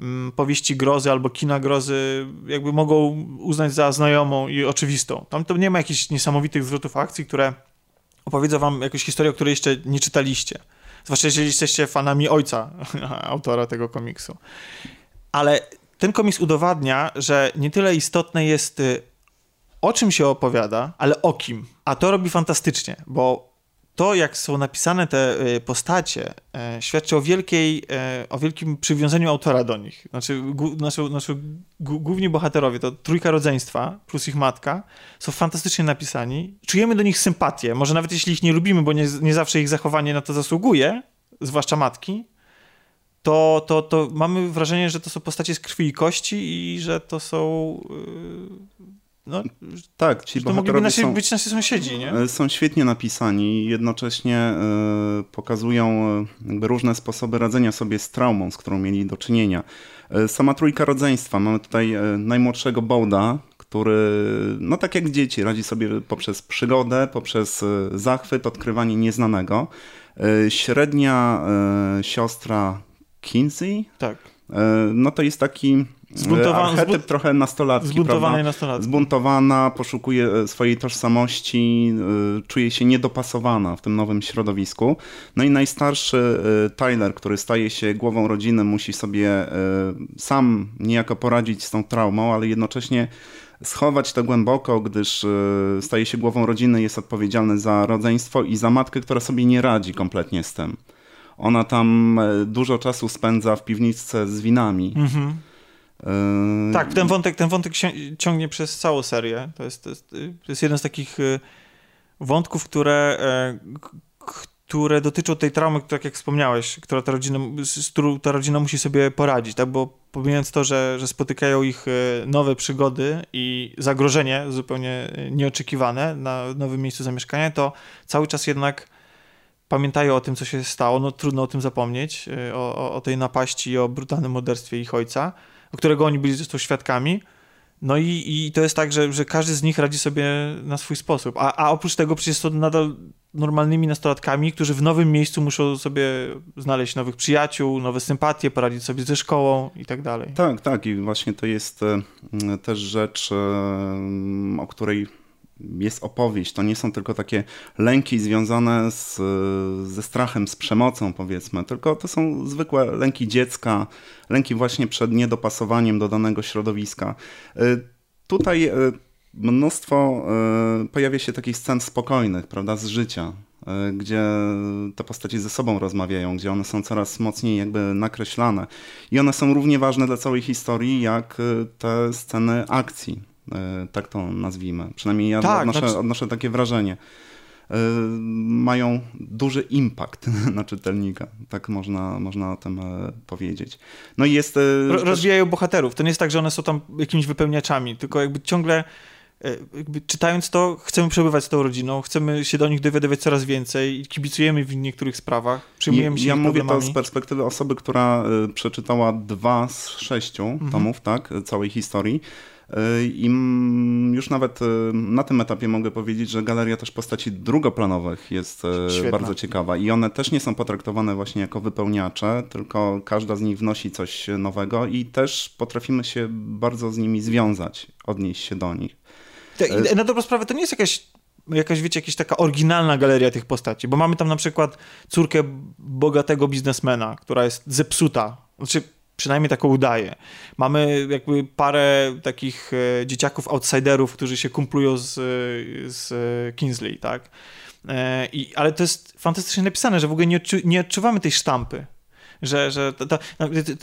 A: mm, powieści grozy albo kina grozy jakby mogą uznać za znajomą i oczywistą. Tam to nie ma jakichś niesamowitych zwrotów akcji, które opowiedzą wam jakąś historię, o której jeszcze nie czytaliście. Zwłaszcza jeżeli jesteście fanami ojca autora tego komiksu. Ale ten komiks udowadnia, że nie tyle istotne jest y, o czym się opowiada, ale o kim. A to robi fantastycznie, bo to, jak są napisane te y, postacie, e, świadczy o, wielkiej, e, o wielkim przywiązaniu autora do nich. Znaczy, nasze, nasze główni bohaterowie, to trójka rodzeństwa plus ich matka, są fantastycznie napisani. Czujemy do nich sympatię. Może nawet jeśli ich nie lubimy, bo nie, nie zawsze ich zachowanie na to zasługuje, zwłaszcza matki, to, to, to mamy wrażenie, że to są postacie z krwi i kości i że to są yy,
B: no, tak, ci
A: to mogliby nasi, są, być nasi sąsiedzi, nie?
B: E, są świetnie napisani i jednocześnie y, pokazują y, różne sposoby radzenia sobie z traumą, z którą mieli do czynienia. Y, sama trójka rodzeństwa. Mamy tutaj najmłodszego Bołda, który, no tak jak dzieci, radzi sobie poprzez przygodę, poprzez zachwyt, odkrywanie nieznanego. Średnia siostra Kinsey.
A: Tak.
B: No to jest taki Zbuntowana, archetyp trochę nastolatki,
A: Zbuntowana nastolatki.
B: Zbuntowana, poszukuje e, swojej tożsamości, e, czuje się niedopasowana w tym nowym środowisku. No i najstarszy e, Tyler, który staje się głową rodziny, musi sobie sam niejako poradzić z tą traumą, ale jednocześnie schować to głęboko, gdyż staje się głową rodziny, jest odpowiedzialny za rodzeństwo i za matkę, która sobie nie radzi kompletnie z tym. Ona tam dużo czasu spędza w piwniczce z winami. Mhm.
A: Yy... Tak, ten wątek, ten wątek ciągnie przez całą serię. To jest, to jest, to jest jeden z takich wątków, które, które dotyczą tej traumy, tak jak wspomniałeś, która ta rodzina, z którą ta rodzina musi sobie poradzić, tak? bo pomijając to, że, że spotykają ich e, nowe przygody i zagrożenie zupełnie nieoczekiwane na nowym miejscu zamieszkania, to cały czas jednak pamiętają o tym, co się stało, no trudno o tym zapomnieć, e, o, o tej napaści i o brutalnym morderstwie ich ojca, którego oni byli zresztą świadkami, no i, i to jest tak, że, że każdy z nich radzi sobie na swój sposób. A, a oprócz tego przecież są nadal normalnymi nastolatkami, którzy w nowym miejscu muszą sobie znaleźć nowych przyjaciół, nowe sympatie, poradzić sobie ze szkołą i tak dalej.
B: Tak, tak. I właśnie to jest e, też rzecz, e, o której jest opowieść. To nie są tylko takie lęki związane z, ze strachem, z przemocą, powiedzmy, tylko to są zwykłe lęki dziecka, lęki właśnie przed niedopasowaniem do danego środowiska. E, tutaj e, mnóstwo e, pojawia się takich scen spokojnych, prawda, z życia, gdzie te postaci ze sobą rozmawiają, gdzie one są coraz mocniej jakby nakreślane. I one są równie ważne dla całej historii, jak te sceny akcji tak to nazwijmy. Przynajmniej ja tak, odnoszę, znaczy... odnoszę takie wrażenie. E, mają duży impact na czytelnika, tak można, można o tym e, powiedzieć. No i jest...
A: Rozwijają bohaterów. To nie jest tak, że one są tam jakimiś wypełniaczami, tylko jakby ciągle jakby czytając to, chcemy przebywać z tą rodziną, chcemy się do nich dowiadywać coraz więcej i kibicujemy w niektórych sprawach, przyjmujemy się
B: Ja mówię
A: problemami.
B: to z perspektywy osoby, która przeczytała dwa z sześciu mhm. tomów, tak, całej historii i już nawet e, na tym etapie mogę powiedzieć, że galeria też postaci drugoplanowych jest e, Świetna. bardzo ciekawa i one też nie są potraktowane właśnie jako wypełniacze, tylko każda z nich wnosi coś nowego i też potrafimy się bardzo z nimi związać, odnieść się do nich.
A: E, na dobrą sprawę to nie jest jakaś jakaś, wiecie, jakaś taka oryginalna galeria tych postaci, bo mamy tam na przykład córkę bogatego biznesmena, która jest zepsuta. Znaczy, przynajmniej taką udaje. Mamy jakby parę takich e, dzieciaków outsiderów, którzy się kumplują z, z Kingsley, tak? E, I, ale to jest fantastycznie napisane, że w ogóle nie, odczu, nie odczuwamy tej sztampy. Że, że ta, ta,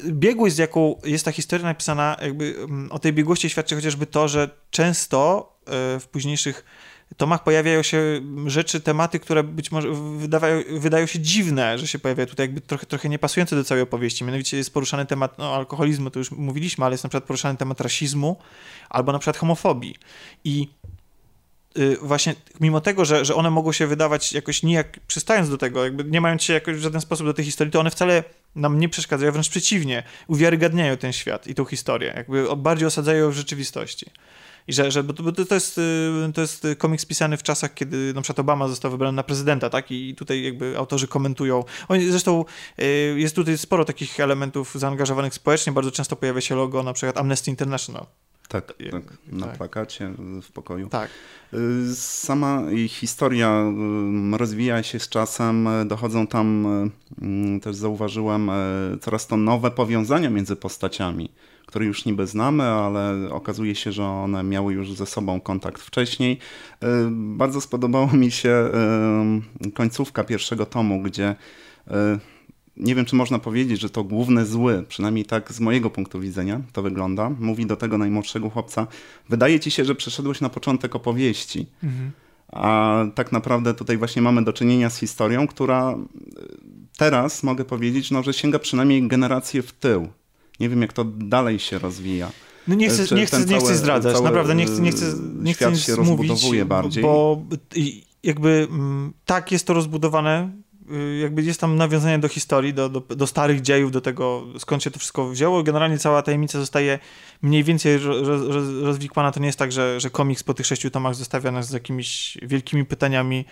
A: biegłość, z jaką jest ta historia napisana, jakby mm, o tej biegłości świadczy chociażby to, że często e, w późniejszych tomach pojawiają się rzeczy, tematy, które być może wydawają, wydają się dziwne, że się pojawiają tutaj jakby trochę, trochę niepasujące do całej opowieści. Mianowicie jest poruszany temat no, alkoholizmu, to już mówiliśmy, ale jest na przykład poruszany temat rasizmu albo na przykład homofobii. I y, właśnie mimo tego, że, że one mogą się wydawać jakoś nijak przystając do tego, jakby nie mając się jakoś w żaden sposób do tej historii, to one wcale nam nie przeszkadzają, wręcz przeciwnie, uwiarygadniają ten świat i tą historię, jakby bardziej osadzają w rzeczywistości. I że, że bo to, jest, y, to jest komiks pisany w czasach, kiedy na przykład Obama został wybrany na prezydenta, tak? I tutaj jakby autorzy komentują. Oni, zresztą y, jest tutaj sporo takich elementów zaangażowanych społecznie. Bardzo często pojawia się logo na przykład Amnesty International.
B: Tak, tak, na tak. plakacie w pokoju.
A: Tak.
B: Y, sama historia rozwija się z czasem, dochodzą tam, też zauważyłem, coraz to nowe powiązania między postaciami które już niby znamy, ale okazuje się, że one miały już ze sobą kontakt wcześniej. Y, bardzo spodobało mi się y, końcówka pierwszego tomu, gdzie y, nie wiem, czy można powiedzieć, że to główny zły, przynajmniej tak z mojego punktu widzenia to wygląda, mówi do tego najmłodszego chłopca, wydaje ci się, że przeszedłeś na początek opowieści. Mhm. A tak naprawdę tutaj właśnie mamy do czynienia z historią, która teraz mogę powiedzieć, no, że sięga przynajmniej generację w tył. Nie wiem, jak to dalej się rozwija.
A: No nie chcę, nie chcę, nie chcę zdradzać, naprawdę nie chcę, nie chcę, nie chcę
B: się rozbudowuje bardziej.
A: Bo jakby mm, tak jest to rozbudowane, y, jakby jest tam nawiązanie do historii, do, do, do, starych dziejów, do tego skąd się to wszystko wzięło. Generalnie cała tajemnica zostaje mniej więcej roz, roz, rozwikłana. To nie jest tak, że, że komiks po tych sześciu tomach zostawia nas z jakimiś wielkimi pytaniami,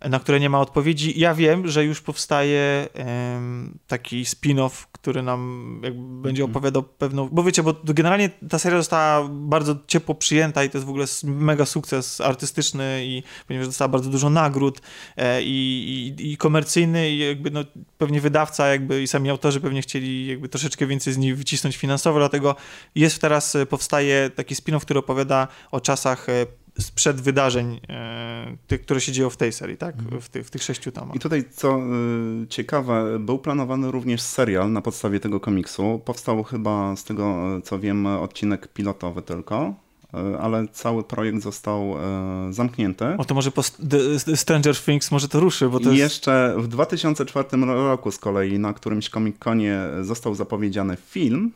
A: na które nie ma odpowiedzi. Ja wiem, że już powstaje um, taki spin-off, który nam będzie mhm. opowiadał pewną... Bo wiecie, bo generalnie ta seria została bardzo ciepło przyjęta i to jest w ogóle mega sukces artystyczny i ponieważ dostała bardzo dużo nagród e, i, i, i komercyjny i jakby no, pewnie wydawca jakby i sami autorzy pewnie chcieli jakby troszeczkę więcej z niej wycisnąć finansowo, dlatego jest teraz, e, powstaje taki spin-off, który opowiada o czasach e, sprzed wydarzeń, e, tych, które się dzieją w tej serii, tak? Mhm. W, ty, w tych sześciu tomach.
B: I tutaj, co y, ciekawe, był planowany również serial na podstawie tego komiksu. Powstał chyba, z tego co wiem, odcinek pilotowy tylko ale cały projekt został e, zamknięty.
A: O to może po Stranger Things może to ruszy, bo to
B: jest... Jeszcze w 2004 roku z kolei na którymś Comic-Conie został zapowiedziany film,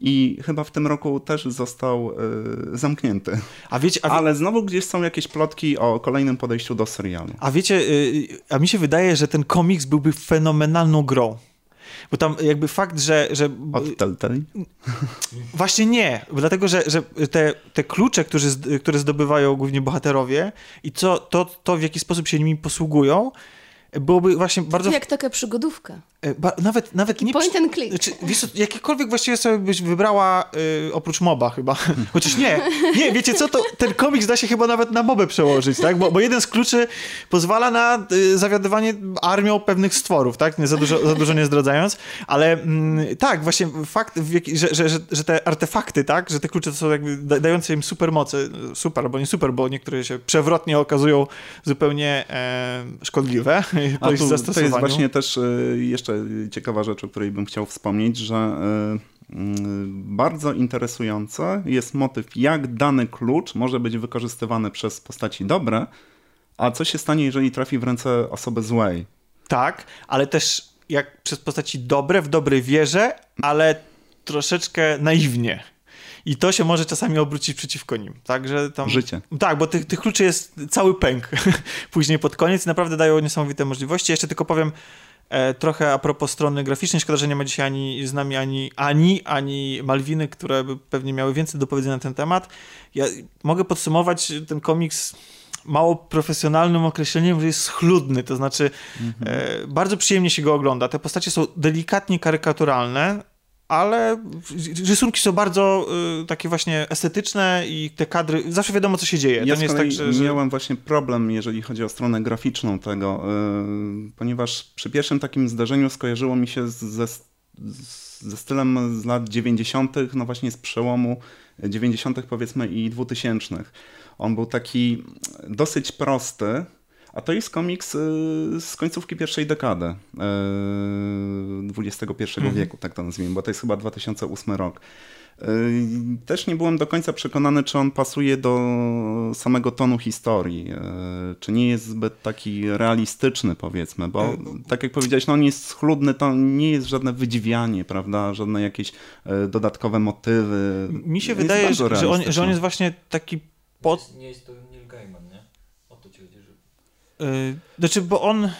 B: i chyba w tym roku też został y, zamknięty. A wiecie, a wie... Ale znowu gdzieś są jakieś plotki o kolejnym podejściu do serialu.
A: A wiecie, y, a mi się wydaje, że ten komiks byłby fenomenalną grą. Bo tam jakby fakt, że... że
B: Od Telltale?
A: Właśnie nie, dlatego, że, że te, te klucze, które, które zdobywają głównie bohaterowie i co, to, to, w jaki sposób się nimi posługują, byłoby właśnie bardzo...
C: Jak taka przygodówka.
A: E, ba, nawet, nawet
C: nie... Point and click.
A: Czy, wiesz, jakikolwiek właściwie sobie byś wybrała y, oprócz moba chyba. Chociaż nie, nie, wiecie co, to ten komiks da się chyba nawet na mobę przełożyć, tak? Bo, bo jeden z kluczy pozwala na y, zawiadywanie armią pewnych stworów, tak? Nie za dużo, za dużo nie zdradzając, ale mm, tak, właśnie fakt, że, że, że, że, te artefakty, tak? Że te klucze to są jakby dające im super mocy, super albo nie super, bo niektóre się przewrotnie okazują zupełnie e, szkodliwe.
B: A tu, to jest właśnie też y, jeszcze ciekawa rzecz, o której bym chciał wspomnieć, że e, bardzo interesujące jest motyw, jak dany klucz może być wykorzystywany przez postaci dobre, a co się stanie, jeżeli trafi w ręce osoby złej.
A: Tak, ale też jak przez postaci dobre, w dobrej wierze, ale troszeczkę naiwnie. I to się może czasami obrócić przeciwko nim. Także tam,
B: Życie.
A: Tak, bo tych, tych kluczy jest cały pęk później pod koniec i naprawdę dają niesamowite możliwości. Jeszcze tylko powiem, E, trochę a propos strony graficznej, szkoda, że nie ma dzisiaj ani z nami ani Ani, ani Malwiny, które by pewnie miały więcej do powiedzenia na ten temat. Ja mogę podsumować ten komiks mało profesjonalnym określeniem, że jest schludny, to znaczy mhm. e, bardzo przyjemnie się go ogląda. Te postacie są delikatnie karykaturalne, ale rysunki są bardzo y, takie właśnie estetyczne i te kadry, zawsze wiadomo, co się dzieje.
B: Ja jest tak, że, że... miałem właśnie problem, jeżeli chodzi o stronę graficzną tego, y, ponieważ przy pierwszym takim zdarzeniu skojarzyło mi się ze, ze stylem z lat 90., no właśnie z przełomu 90. powiedzmy i 2000. On był taki dosyć prosty, a to jest komiks y, z końcówki pierwszej dekady XXI y, mhm. wieku, tak to nazwijmy, bo to jest chyba 2008 rok. Y, też nie byłem do końca przekonany, czy on pasuje do samego tonu historii, czy nie jest zbyt taki realistyczny, powiedzmy, bo tak jak powiedziałeś, no on jest schludny, to nie jest żadne wydziwianie, prawda, żadne jakieś dodatkowe motywy.
A: Mi się wydaje, że, że, on, że on jest właśnie taki pod...
D: Nie jest to Neil Gaiman, nie? O to ci chodzi, że...
A: Yy, znaczy, bo on, e,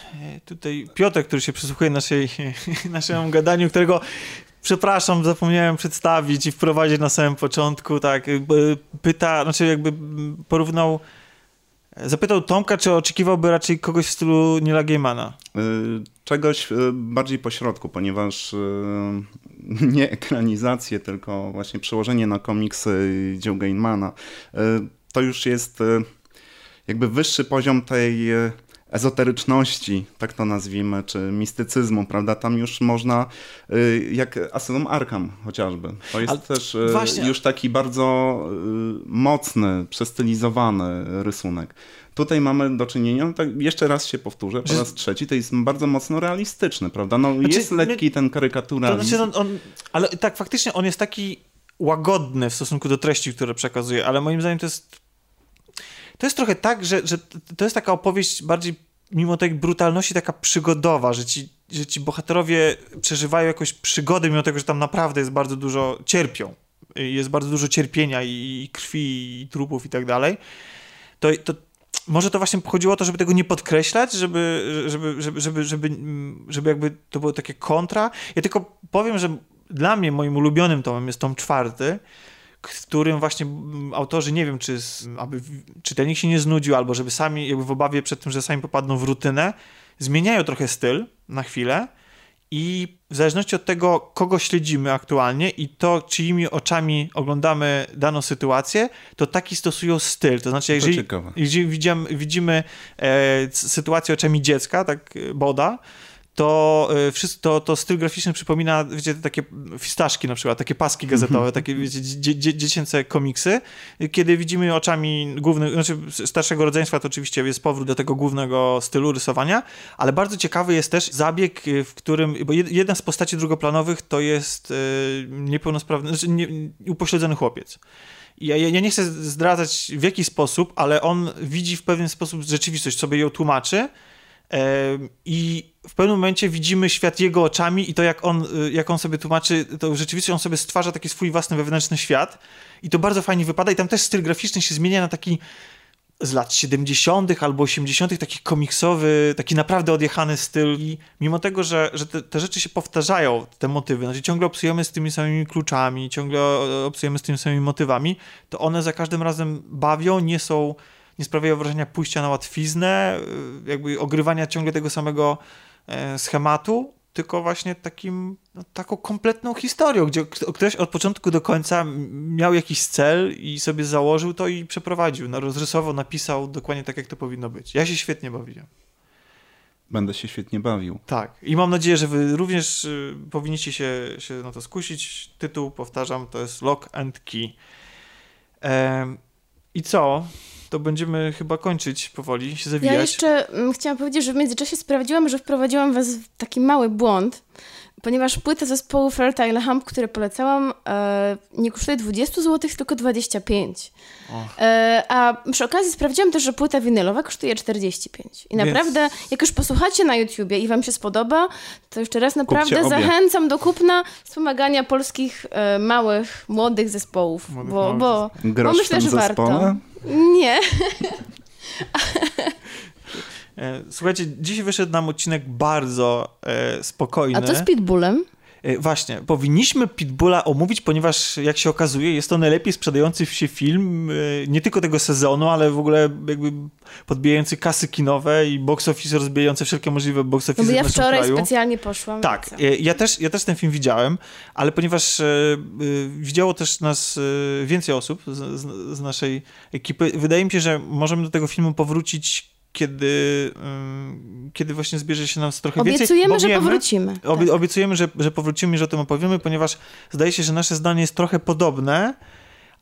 A: tutaj Piotr, który się przysłuchuje naszej, naszemu gadaniu, którego przepraszam, zapomniałem przedstawić i wprowadzić na samym początku, tak, pyta, znaczy jakby porównał, zapytał Tomka, czy oczekiwałby raczej kogoś w stylu Nila Gaimana?
B: Yy, czegoś bardziej pośrodku, ponieważ nie ekranizację, tylko właśnie przełożenie na komiksy Joe Gaimana, to już jest jakby wyższy poziom tej e, ezoteryczności, tak to nazwijmy, czy mistycyzmu, prawda? Tam już można, e, jak Asylum Arkham chociażby. To jest Ale też e, właśnie... już taki bardzo mocny, przestylizowany rysunek. Tutaj mamy do czynienia, no tak jeszcze raz się powtórzę, po raz trzeci, to jest bardzo mocno realistyczny, prawda? No znaczy, jest lekki ten karykaturalizm. To znaczy,
A: on, on, ale tak, faktycznie on jest taki łagodny w stosunku do treści, które przekazuje, ale moim zdaniem to jest to jest trochę tak, że, że to jest taka opowieść bardziej mimo tej brutalności taka przygodowa, że ci, że ci bohaterowie przeżywają jakąś przygodę, mimo tego, że tam naprawdę jest bardzo dużo, cierpią. Jest bardzo dużo cierpienia i, i krwi, i trupów i tak dalej. To, to może to właśnie chodziło o to, żeby tego nie podkreślać, żeby, żeby, żeby, żeby, żeby, żeby jakby to było takie kontra. Ja tylko powiem, że dla mnie moim ulubionym tomem jest tom czwarty, w którym właśnie autorzy, nie wiem, czy aby czytelnik się nie znudził, albo żeby sami, jakby w obawie przed tym, że sami popadną w rutynę, zmieniają trochę styl na chwilę i w zależności od tego, kogo śledzimy aktualnie i to, czyimi oczami oglądamy daną sytuację, to taki stosują styl. To znaczy, jeżeli, jeżeli widzimy, widzimy e, sytuację oczami dziecka, tak e, Boda, to, e, to, to styl graficzny przypomina, wiecie, takie fistaszki na przykład, takie paski gazetowe, -hmm. takie wiecie, dzie, dzie, dziecięce komiksy. Kiedy widzimy oczami głównych, znaczy starszego rodzeństwa, to oczywiście jest powrót do tego głównego stylu rysowania, ale bardzo ciekawy jest też zabieg, e, w którym, bo jedna z postaci drugoplanowych to jest yy, niepełnosprawny, znaczy nie, upośledzony chłopiec. Ja, ja, nie chcę zdradzać w jaki sposób, ale on widzi w pewien sposób rzeczywistość, sobie ją tłumaczy, i w pewnym momencie widzimy świat jego oczami i to, jak on, y, jak on sobie tłumaczy, to rzeczywiście on sobie stwarza taki swój własny wewnętrzny świat i to bardzo fajnie wypada i tam też styl graficzny się zmienia na taki z lat 70. albo 80., taki komiksowy, taki naprawdę odjechany styl. I mimo tego, że, że te, te, rzeczy się powtarzają, te motywy, znaczy ciągle obsujemy z tymi samymi kluczami, ciągle obsujemy z tymi samymi motywami, to one za każdym razem bawią, nie są nie sprawiają wrażenia pójścia na łatwiznę, y, jakby ogrywania ciągle tego samego e, schematu, tylko właśnie takim, no, taką kompletną historią, gdzie ktoś od początku do końca miał jakiś cel i sobie założył to i przeprowadził, no, rozrysował, napisał dokładnie tak, jak to powinno być. Ja się świetnie bawiłem.
B: Będę się świetnie bawił.
A: Tak. I mam nadzieję, że wy również y, powinniście się, się na to skusić. Tytuł, powtarzam, to jest Lock and Key. E, I co? To będziemy chyba kończyć powoli, się zawijać.
C: Ja jeszcze mm, chciałam powiedzieć, że w międzyczasie sprawdziłam, że wprowadziłam was w taki mały błąd, ponieważ płyta zespołu Fertile Hump, które polecałam, e, nie kosztuje 20 zł, tylko 25. E, a przy okazji sprawdziłam też, że płyta winylowa kosztuje 45. I naprawdę, Więc... jak już posłuchacie na YouTubie i wam się spodoba, to jeszcze raz naprawdę zachęcam do kupna wspomagania polskich e, małych, młodych zespołów, młodych, bo, bo, bo myślę, że warto. Nie.
A: E, słuchajcie, dzisiaj wyszedł nam odcinek bardzo e, spokojny.
C: A to z Pitbullem?
A: E, właśnie, powinniśmy Pitbulla omówić, ponieważ jak się okazuje, jest to najlepiej sprzedający się film e, nie tylko tego sezonu, ale w ogóle jakby podbijający kasy kinowe i box office rozbijające wszelkie możliwe box office
C: no ja wczoraj kraju. specjalnie poszłam.
A: Tak, e, ja też, ja też ten film widziałem, ale ponieważ widziało też nas więcej osób z, z naszej ekipy, wydaje mi się, że możemy do tego filmu powrócić kiedy, kiedy właśnie zbierze się nas trochę
C: obiecujemy,
A: więcej.
C: Obiecujemy, że powrócimy.
A: Obie, tak. Obiecujemy, że, że powrócimy i że o tym opowiemy, ponieważ zdaje się, że nasze zdanie jest trochę podobne,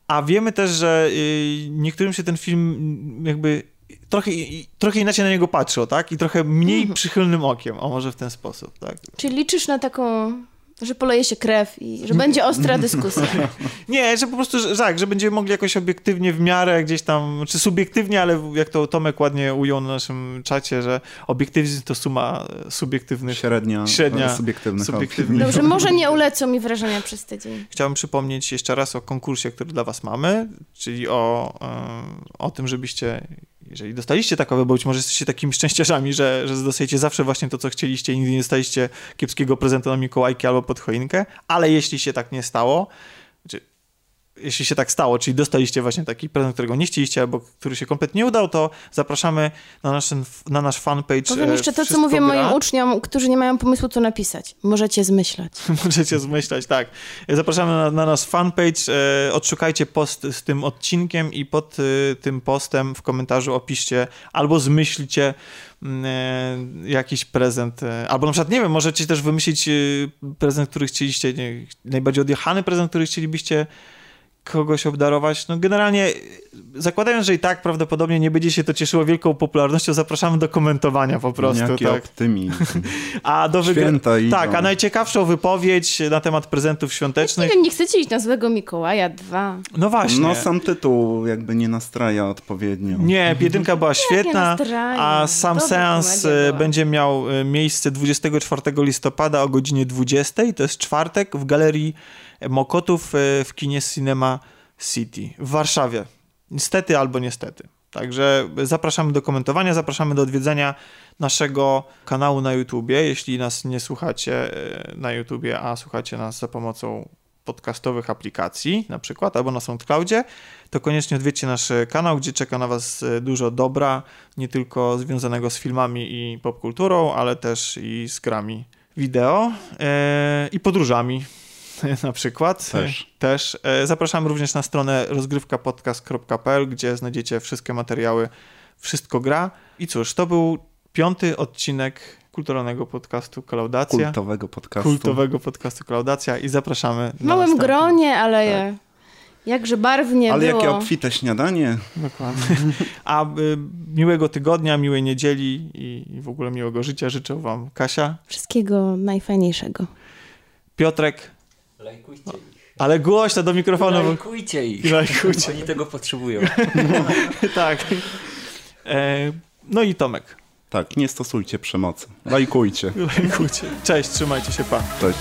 A: a wiemy też, że y, niektórym się ten film jakby trochę, trochę inaczej na niego patrzą, tak? I trochę mniej mhm. przychylnym okiem, o może w ten sposób, tak?
C: Czyli liczysz na taką że poleje się krew i że będzie ostra dyskusja.
A: Nie, że po prostu, że, tak, że będziemy mogli jakoś obiektywnie w miarę gdzieś tam, czy subiektywnie, ale jak to Tomek ładnie ujął na naszym czacie, że obiektywizm to suma subiektywnych.
B: Średnia, średnia subiektywnych. subiektywnych.
C: Dobrze, może nie ulecą mi wrażenia przez tydzień.
A: Chciałbym przypomnieć jeszcze raz o konkursie, który dla was mamy, czyli o, e, o tym, żebyście jeżeli dostaliście takowe, bo być może jesteście takimi szczęściarzami, że, że dostajecie zawsze właśnie to, co chcieliście i nigdy nie dostaliście kiepskiego prezentu na Mikołajki albo pod choinkę, ale jeśli się tak nie stało, jeśli się tak stało, czyli dostaliście właśnie taki prezent, którego nie chcieliście, albo który się kompletnie nie udał, to zapraszamy na nasz, na nasz fanpage.
C: Powiem jeszcze to, co mówię gra. moim uczniom, którzy nie mają pomysłu, co napisać. Możecie zmyślać.
A: Możecie zmyślać, tak. Zapraszamy na, na nasz fanpage, e, odszukajcie post z tym odcinkiem i pod e, tym postem w komentarzu opiszcie albo zmyślcie mm, e, jakiś prezent, albo na przykład, nie wiem, możecie też wymyślić prezent, który chcieliście, nie, najbardziej odjechany prezent, który chcielibyście kogoś obdarować. No generalnie zakładając, że i tak prawdopodobnie nie będzie się to cieszyło wielką popularnością, zapraszamy do komentowania po prostu.
B: Jaki
A: tak.
B: optymizm.
A: A do Święta wygra... Tak, a najciekawszą wypowiedź na temat prezentów świątecznych.
C: Nie, wiem, nie chcecie iść na złego Mikołaja 2.
A: No właśnie.
B: No sam tytuł jakby nie nastraja odpowiednio.
A: Nie, jedynka była świetna, a sam Dobry seans e, będzie miał e, miejsce 24 listopada o godzinie 20. To jest czwartek w galerii Mokotów e, w kinie Cinema City w Warszawie. Niestety albo niestety. Także zapraszamy do komentowania, zapraszamy do odwiedzenia naszego kanału na YouTubie. Jeśli nas nie słuchacie e, na YouTubie, a słuchacie nas za pomocą podcastowych aplikacji, na przykład, albo na SoundCloudzie, to koniecznie odwiedźcie nasz kanał, gdzie czeka na Was e, dużo dobra, nie tylko związanego z filmami i popkulturą, ale też i z grami wideo e, i podróżami na przykład.
B: Też.
A: Też. E, zapraszam również na stronę rozgrywkapodcast.pl, gdzie znajdziecie wszystkie materiały Wszystko gra. I cóż, to był piąty odcinek kulturalnego podcastu Kolaudacja.
B: Kultowego podcastu.
A: Kultowego podcastu Kolaudacja i zapraszamy
C: W małym gronie, ale je, jakże barwnie
B: Ale
C: było.
B: jakie obfite śniadanie.
A: Dokładnie. A y, miłego tygodnia, miłej niedzieli i, i w ogóle miłego życia życzę wam Kasia,
C: Wszystkiego najfajniejszego.
A: Piotrek,
D: Lajkujcie ich.
A: ale głośno do mikrofonu.
D: Lajkujcie ich.
A: Lajkujcie.
D: Oni tego potrzebują.
A: tak. E, no i Tomek.
B: Tak, nie stosujcie przemocy. Lajkujcie.
A: Lajkujcie. Cześć, trzymajcie się, pa.
B: Cześć.